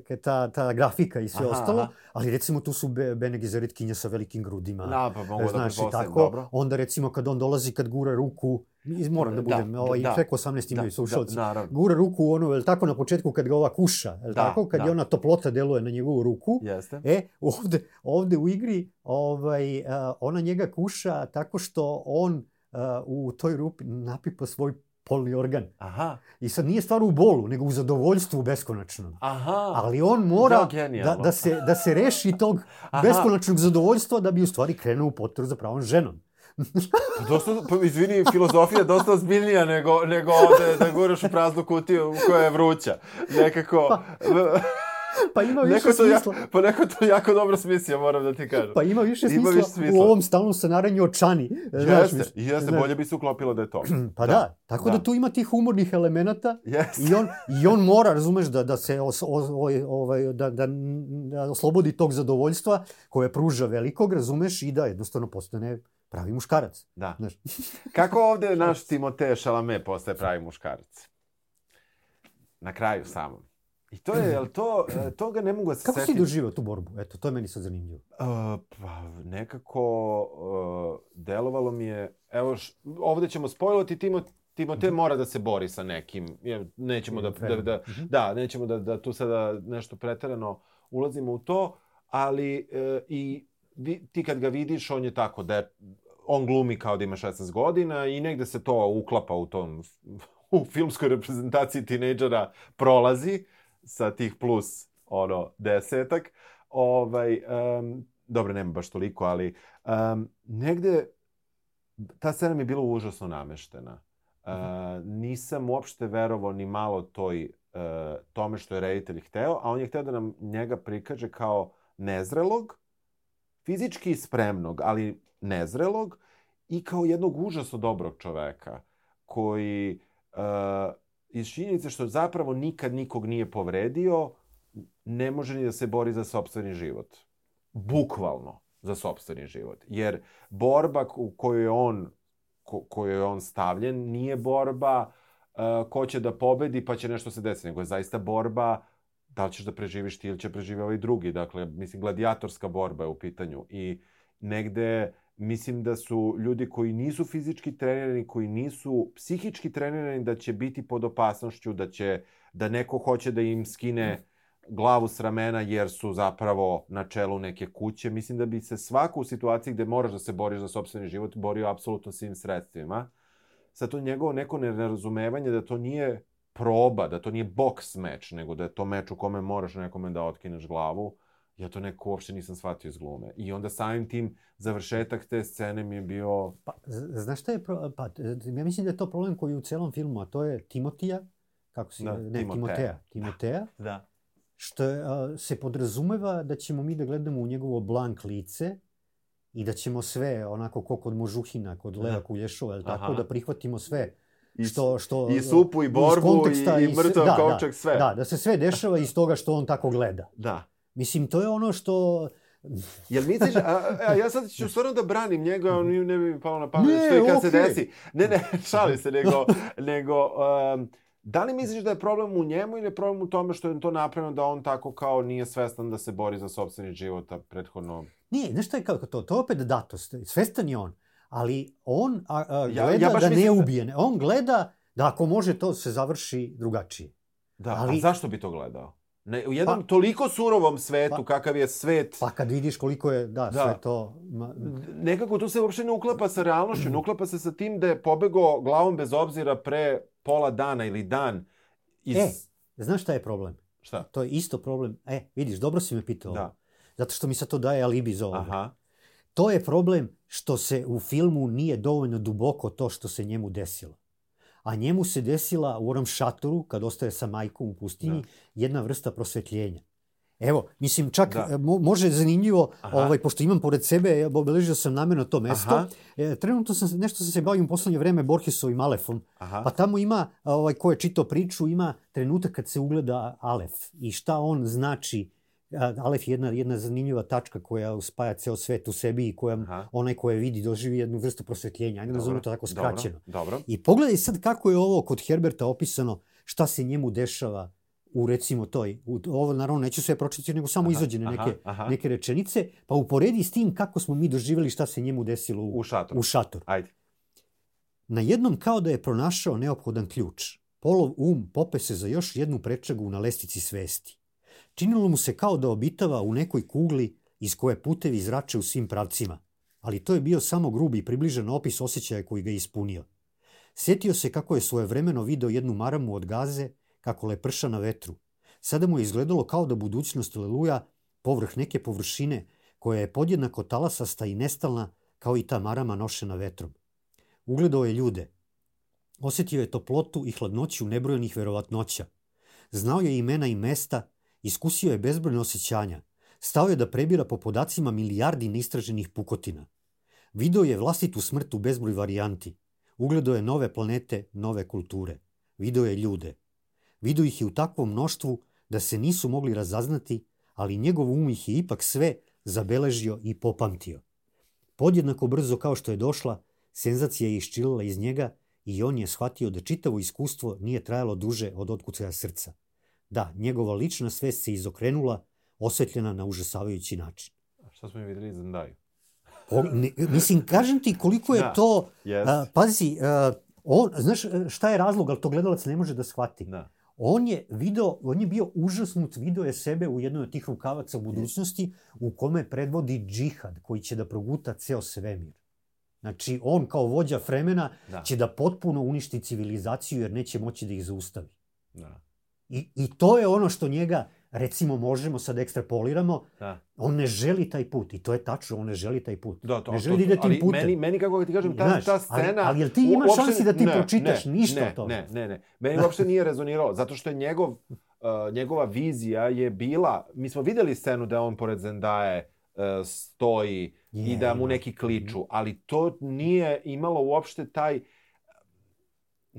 S4: e, ta, ta grafika i sve
S3: Aha,
S4: ostalo,
S3: aha.
S4: ali recimo tu su Be, Bene Gesserit sa velikim grudima.
S3: Da, pa mogu da
S4: Znaš, tako,
S3: dobro.
S4: onda recimo kad on dolazi, kad gura ruku, moram da
S3: Da,
S4: budem,
S3: da,
S4: ovaj,
S3: da.
S4: preko 18 imaju
S3: Da,
S4: slušalci,
S3: da, naravno.
S4: gura ruku u ono, jel tako na početku kad ga ova kuša, jel
S3: Da,
S4: tako, kad
S3: da.
S4: je ona toplota deluje na njegovu ruku,
S3: Jeste.
S4: E, ovde, ovde u igri ovaj, ona njega kuša tako što on u toj rupi napipa svoj polni organ.
S3: Aha.
S4: I sad nije stvar u bolu, nego u zadovoljstvu beskonačnom.
S3: Aha.
S4: Ali on mora da,
S3: genijalno.
S4: da, se, da se reši tog
S3: Aha.
S4: beskonačnog zadovoljstva da bi u stvari krenuo u potru za pravom ženom.
S3: Pa dosta, pa izvini, filozofija je dosta ozbiljnija nego, nego ovde da guraš u praznu kutiju koja je vruća. Nekako...
S4: Pa ima više
S3: neko to ja,
S4: smisla.
S3: pa neko to jako dobro smislio, moram da ti kažem.
S4: Pa ima više
S3: Ima
S4: smisla,
S3: više smisla.
S4: u ovom stalnom sanaranju očani.
S3: jeste,
S4: mislim,
S3: i jeste,
S4: znaš.
S3: bolje bi se uklopilo da je to.
S4: Pa da, tako da.
S3: da.
S4: tu ima tih humornih elemenata
S3: Jeste.
S4: i on, i on mora, razumeš, da, da se os, o, o, ovaj, da, da, da oslobodi tog zadovoljstva koje pruža velikog, razumeš, i da jednostavno postane pravi muškarac.
S3: Da.
S4: Znaš.
S3: Kako ovde naš Timote Šalame postaje pravi muškarac? Na kraju samom. I to je, jel to, e, toga ne mogu da se
S4: Kako si
S3: setim.
S4: doživao tu borbu? Eto, to je meni sad zanimljivo.
S3: Uh, pa nekako uh, delovalo mi je, evo, š, ovde ćemo spojlovati, Timo, Timote mora da se bori sa nekim, jer nećemo da, da, da,
S4: Mhm.
S3: da, nećemo da, da tu sada nešto preterano ulazimo u to, ali uh, i ti kad ga vidiš, on je tako da on glumi kao da ima 16 godina i negde se to uklapa u tom u filmskoj reprezentaciji tinejdžera prolazi sa tih plus ono desetak. Ovaj, um, dobro, nema baš toliko, ali um, negde ta scena mi je bila užasno nameštena. Uh, nisam uopšte verovao ni malo toj, uh, tome što je reditelj hteo, a on je hteo da nam njega prikaže kao nezrelog, fizički spremnog, ali nezrelog i kao jednog užasno dobrog čoveka koji uh, iz činjenice što zapravo nikad nikog nije povredio, ne može ni da se bori za sopstveni život. Bukvalno za sopstveni život. Jer borba u koju je on, ko, koju je on stavljen nije borba uh, ko će da pobedi pa će nešto se desiti, nego je zaista borba da li ćeš da preživiš ti ili će preživi ovaj drugi. Dakle, mislim, gladijatorska borba je u pitanju. I negde mislim da su ljudi koji nisu fizički trenirani, koji nisu psihički trenirani da će biti pod opasnošću, da će da neko hoće da im skine glavu s ramena jer su zapravo na čelu neke kuće. Mislim da bi se svako u situaciji gde moraš da se boriš za sopstveni život borio apsolutno svim sredstvima. Sad to njegovo neko nerazumevanje da to nije proba, da to nije boks meč, nego da je to meč u kome moraš nekome da otkineš glavu, ja to neko uopšte nisam shvatio iz glume. I onda samim tim završetak te scene mi je bio...
S4: Pa, znaš šta je pro... Pa, ja mislim da je to problem koji je u celom filmu, a to je Timotija, kako si...
S3: Da,
S4: ne,
S3: Timoteja.
S4: Timoteja. Timoteja,
S3: Da.
S4: što je, a, se podrazumeva da ćemo mi da gledamo u njegovo blank lice i da ćemo sve, onako ko kod Možuhina, kod Leva
S3: Da.
S4: Kulješova, tako,
S3: Aha.
S4: da prihvatimo sve
S3: I,
S4: što, što,
S3: i supu, i borbu, i, i mrtav
S4: da,
S3: kovčeg, sve.
S4: Da, da se sve dešava iz toga što on tako gleda.
S3: da.
S4: Mislim, to je ono što...
S3: Jel misliš, a, a ja sad ću stvarno da branim njega, on ne bi mi palo na pamet
S4: Ne,
S3: što je kad se
S4: okej.
S3: desi. Ne, ne, šalim se, nego, nego um, da li misliš da je problem u njemu ili je problem u tome što je to napravljeno da on tako kao nije svestan da se bori za sobstveni život, a prethodno...
S4: Nije, znaš šta je kako to? To je opet datost. Svestan je on. Ali on a, a,
S3: Ja-
S4: gleda
S3: ja baš
S4: da ne
S3: mislim da-
S4: ubije. ne. On gleda da ako može to se završi drugačije.
S3: Da,
S4: Ali-
S3: a zašto bi to gledao? Ne, u jednom
S4: Pa-
S3: toliko surovom svetu,
S4: Pa-
S3: kakav je svet,
S4: Pa kad vidiš koliko je, da,
S3: Da.
S4: sve to... Ma,
S3: nekako tu se uopšte ne uklapa sa realnošću, ne uklapa se sa tim da je pobegao glavom bez obzira pre pola dana ili dan iz...
S4: E, znaš šta je problem?
S3: Šta?
S4: To je isto problem. E, vidiš, dobro si me pitao.
S3: Da.
S4: Zato što mi sad to daje alibi za ovo.
S3: Aha.
S4: To je problem što se u filmu nije dovoljno duboko to što se njemu desilo. A njemu se desila u onom šatoru, kad ostaje sa majkom u pustinji,
S3: Da.
S4: jedna vrsta prosvetljenja. Evo, mislim, čak
S3: Da.
S4: mo, može zanimljivo,
S3: Aha.
S4: ovaj, pošto imam pored sebe, obeležio sam namjerno to mesto.
S3: Aha.
S4: E, trenutno sam, nešto sam se bavio u poslednje vreme Borgesovim Alefom.
S3: Aha.
S4: Pa tamo ima, ovaj, ko je čitao priču, ima trenutak kad se ugleda Alef i šta on znači. Alef je jedna, jedna zanimljiva tačka koja spaja ceo svet u sebi i koja
S3: Aha.
S4: onaj ko je vidi doživi jednu vrstu prosvetljenja. Ajde nazovimo to tako skraćeno.
S3: Dobro, dobro.
S4: I pogledaj sad kako je ovo kod Herberta opisano, šta se njemu dešava u recimo toj, u, ovo naravno neću sve pročitati, nego samo
S3: Aha,
S4: izađene
S3: aha,
S4: neke,
S3: aha.
S4: neke rečenice, pa uporedi s tim kako smo mi doživjeli šta se njemu desilo u,
S3: U šatoru.
S4: u šatoru.
S3: Ajde.
S4: Na jednom kao da je pronašao neophodan ključ. Polov um pope se za još jednu prečagu na lestici svesti. Činilo mu se kao da obitava u nekoj kugli iz koje putevi zrače u svim pravcima, ali to je bio samo grubi i približan opis osjećaja koji ga ispunio. Sjetio se kako je svojevremeno video jednu maramu od gaze, kako leprša na vetru. Sada mu je izgledalo kao da budućnost Leluja, povrh neke površine, koja je podjednako talasasta i nestalna, kao i ta marama nošena vetrom. Ugledao je ljude. Osjetio je toplotu i hladnoću nebrojenih verovatnoća. Znao je imena i mesta, iskusio je bezbrojne osjećanja. Stao je da prebira po podacima milijardi neistraženih pukotina. Video je vlastitu smrt u bezbroj varijanti. Ugledao je nove planete, nove kulture. Video je ljude. Video ih je u takvom mnoštvu da se nisu mogli razaznati, ali njegov um ih je ipak sve zabeležio i popamtio. Podjednako brzo kao što je došla, senzacija je iščilila iz njega i on je shvatio da čitavo iskustvo nije trajalo duže od otkucaja srca. Da, njegova lična svest se izokrenula, osvetljena na užasavajući način.
S3: Šta smo videli Zendaju?
S4: O, ne, mislim, kažem ti koliko je
S3: Da,
S4: to...
S3: jest.
S4: A, pazi, a, on, znaš šta je razlog, ali to gledalac ne može da shvati.
S3: Da.
S4: On je video, on je bio užasnut, video je sebe u jednoj od tih rukavaca u budućnosti u kome predvodi džihad koji će da proguta ceo svemir. Znači, on kao vođa Fremena
S3: Da.
S4: će da potpuno uništi civilizaciju jer neće moći da ih zaustavi.
S3: Da.
S4: I, I to je ono što njega, recimo, možemo sad ekstrapoliramo,
S3: Da.
S4: on ne želi taj put. I to je tačno, on ne želi taj put.
S3: Da, to,
S4: ne
S3: to,
S4: želi da ide
S3: to,
S4: tim
S3: ali
S4: putem.
S3: meni, meni, kako ti kažem, ta,
S4: Znaš,
S3: ta
S4: ali-
S3: scena...
S4: ali jel ti imaš
S3: uopšte-
S4: šansi da ti
S3: ne,
S4: pročitaš
S3: ne,
S4: ništa
S3: ne,
S4: od toga?
S3: Ne, ne, ne. Meni uopšte nije rezoniralo, zato što je njegov, uh, njegova vizija je bila... Mi smo videli scenu da on pored Zendaje uh, stoji i
S4: Je,
S3: da mu neki kliču, ali to nije imalo uopšte taj...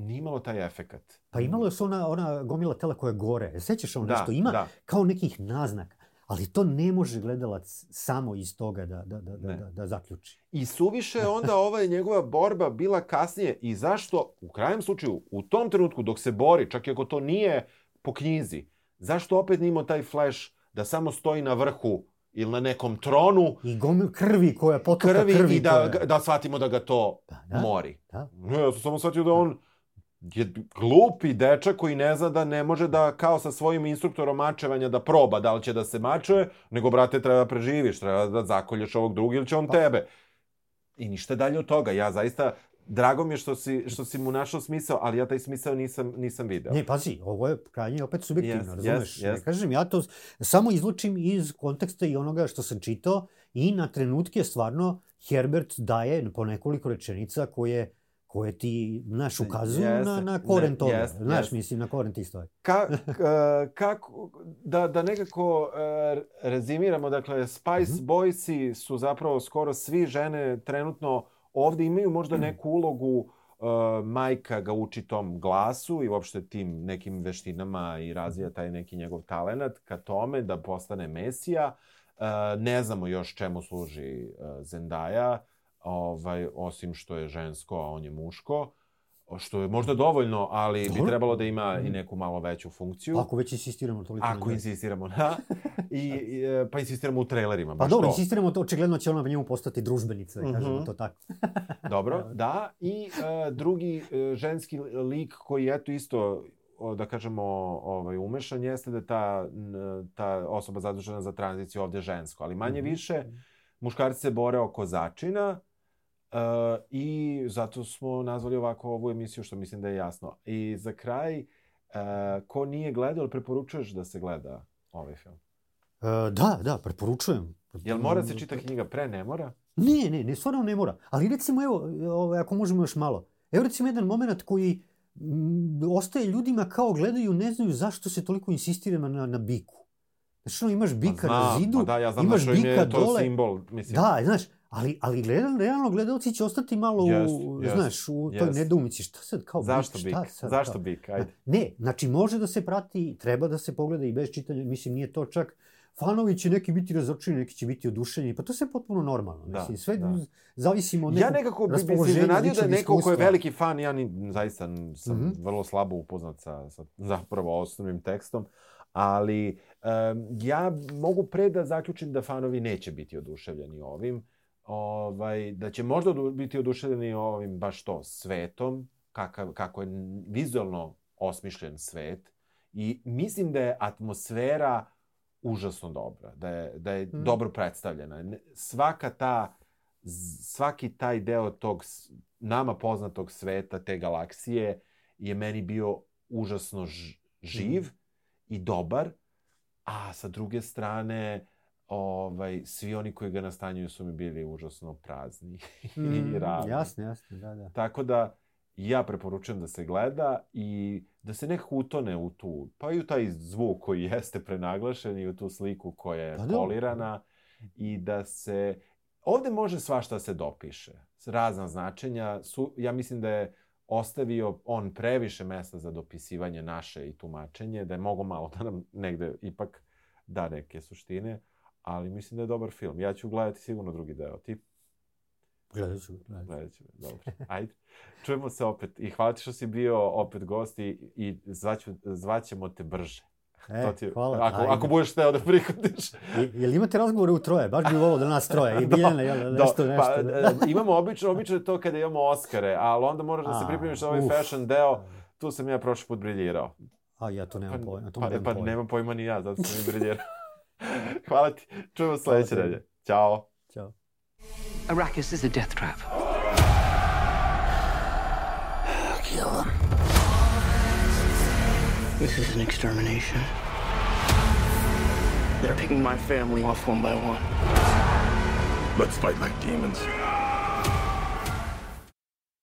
S3: Nije imalo taj efekat.
S4: Pa imalo je ona, ona gomila tela koja je gore. Sećaš ono
S3: Da,
S4: nešto? Ima
S3: da.
S4: kao nekih naznaka. Ali to ne može gledalac samo iz toga da, da, da, da,
S3: Ne.
S4: da, da zaključi.
S3: I suviše je onda ova njegova borba bila kasnije. I zašto, u krajem slučaju, u tom trenutku dok se bori, čak i ako to nije po knjizi, zašto opet nimao taj flash da samo stoji na vrhu ili na nekom tronu
S4: I gomil krvi koja potoka
S3: krvi,
S4: krvi.
S3: i da,
S4: koja...
S3: da shvatimo da ga to
S4: Da, da.
S3: mori.
S4: Da.
S3: Ne, ja sam samo shvatio da on je glupi dečak koji ne zna da ne može da kao sa svojim instruktorom mačevanja da proba da li će da se mačuje, nego brate treba da preživiš, treba da zakolješ ovog drugog ili će on tebe. I ništa dalje od toga. Ja zaista drago mi je što si, što si mu našao smisao, ali ja taj smisao nisam, nisam video.
S4: Ne, pazi, ovo je krajnje opet subjektivno,
S3: Jest,
S4: razumeš?
S3: jest, jest.
S4: Ne kažem, ja to samo izlučim iz konteksta i onoga što sam čitao i na trenutke stvarno Herbert daje po nekoliko rečenica koje koje ti, znaš, ukazuju
S3: Jeste,
S4: na, na koren toga.
S3: jest,
S4: znaš,
S3: jest.
S4: mislim, na koren ti stoje.
S3: Ka, k- kako, da, da nekako e, rezimiramo, dakle, Spice
S4: Mhm.
S3: Boysi su zapravo skoro svi žene trenutno ovde imaju možda
S4: Mhm.
S3: neku ulogu e, majka ga uči tom glasu i uopšte tim nekim veštinama i razvija taj neki njegov talenat ka tome da postane mesija. E, ne znamo još čemu služi e, Zendaya, ovaj, osim što je žensko, a on je muško. Što je možda dovoljno, ali bi
S4: Dobro.
S3: trebalo da ima i neku malo veću funkciju.
S4: Ako već insistiramo toliko. na
S3: Ako
S4: njoj.
S3: insistiramo na... I, i, e, pa insistiramo u trailerima.
S4: Pa dobro,
S3: to.
S4: insistiramo to, očigledno će ona njemu postati družbenica, da kažemo
S3: Mhm.
S4: to tako.
S3: Dobro, da. I e, drugi e, ženski lik koji je eto isto da kažemo, ovaj, umešan jeste da ta, ta osoba zadužena za tranziciju ovde je žensko. Ali manje
S4: Mhm.
S3: više muškarci se bore oko začina e, i zato smo nazvali ovako ovu emisiju, što mislim da je jasno. I za kraj, e, ko nije gledao, ali preporučuješ da se gleda ovaj film?
S4: E, da, da, preporučujem.
S3: Jel mora se čita knjiga pre, ne mora?
S4: Ne, ne, ne, stvarno ne mora. Ali recimo, evo, ovaj, ako možemo još malo. Evo recimo jedan moment koji mm, ostaje ljudima kao gledaju, ne znaju zašto se toliko insistira na, na biku. Znači, ono, imaš bika
S3: Pa
S4: na
S3: znam,
S4: zidu,
S3: pa da, ja znam
S4: imaš
S3: im
S4: bika
S3: je to
S4: dole.
S3: simbol, mislim.
S4: Da, znaš, ali, ali realno, realno gledalci će ostati malo
S3: Jest,
S4: u,
S3: jest,
S4: znaš, u toj
S3: jest.
S4: nedoumici. Šta sad, kao
S3: Zašto
S4: bik,
S3: bik?
S4: šta sad?
S3: Zašto
S4: kao?
S3: bik? Ajde.
S4: Ne, znači može da se prati, treba da se pogleda i bez čitanja, mislim nije to čak Fanovi će neki biti razočarani, neki će biti oduševljeni, pa to sve potpuno normalno.
S3: Da,
S4: mislim, sve
S3: da.
S4: zavisimo od
S3: Ja
S4: nekog
S3: nekako bi, bi se iznenadio da neko ko je veliki fan, ja ni, zaista sam
S4: Mhm.
S3: vrlo slabo upoznat sa, sa zapravo osnovnim tekstom, ali em, ja mogu pre da zaključim da fanovi neće biti oduševljeni ovim, ovaj, da će možda biti oduševljeni ovim baš to svetom, kakav, kako je vizualno osmišljen svet i mislim da je atmosfera užasno dobra, da je, da je
S4: Mhm.
S3: dobro predstavljena. Svaka ta, svaki taj deo tog nama poznatog sveta, te galaksije, je meni bio užasno živ i dobar, a sa druge strane, ovaj, svi oni koji ga nastanjuju su mi bili užasno prazni
S4: Mm,
S3: i ravni.
S4: jasno, jasno, da, da.
S3: Tako da ja preporučujem da se gleda i da se nekako utone u tu, pa i u taj zvuk koji jeste prenaglašen i u tu sliku koja je
S4: Pa da.
S3: polirana i da se... Ovde može svašta se dopiše. Razna značenja. Su, ja mislim da je ostavio on previše mesta za dopisivanje naše i tumačenje, da je mogo malo da nam negde ipak da neke suštine, ali mislim da je dobar film. Ja ću gledati sigurno drugi deo. Ti
S4: Gledat ću, gledat ću.
S3: Dobro. Ajde. Čujemo se opet. I hvala ti što si bio opet gost i, i zvaću, zvaćemo te brže.
S4: E,
S3: to ti,
S4: hvala.
S3: Ako,
S4: ajde.
S3: ako budeš teo da prihvatiš.
S4: Je- Jel imate razgovore u troje? Baš bi volao da nas troje. I Biljana, jel, nešto,
S3: Do-
S4: nešto.
S3: Pa,
S4: da.
S3: imamo obično, obično je to kada imamo Oscare, ali onda moraš da se pripremiš za ovaj
S4: uf.
S3: fashion deo. Tu sam ja prošli put briljirao.
S4: A ja to nemam pojma.
S3: pa,
S4: To
S3: pa, pa
S4: pojma.
S3: nemam pojma ni ja, zato sam i briljirao. hvala ti. Čujemo se sledeće
S4: tebi.
S3: nedelje. Ćao.
S4: Ćao.
S2: Arrakis is a death trap.
S1: Kill them. This is an extermination. They're picking my family off one by one.
S5: Let's fight like demons.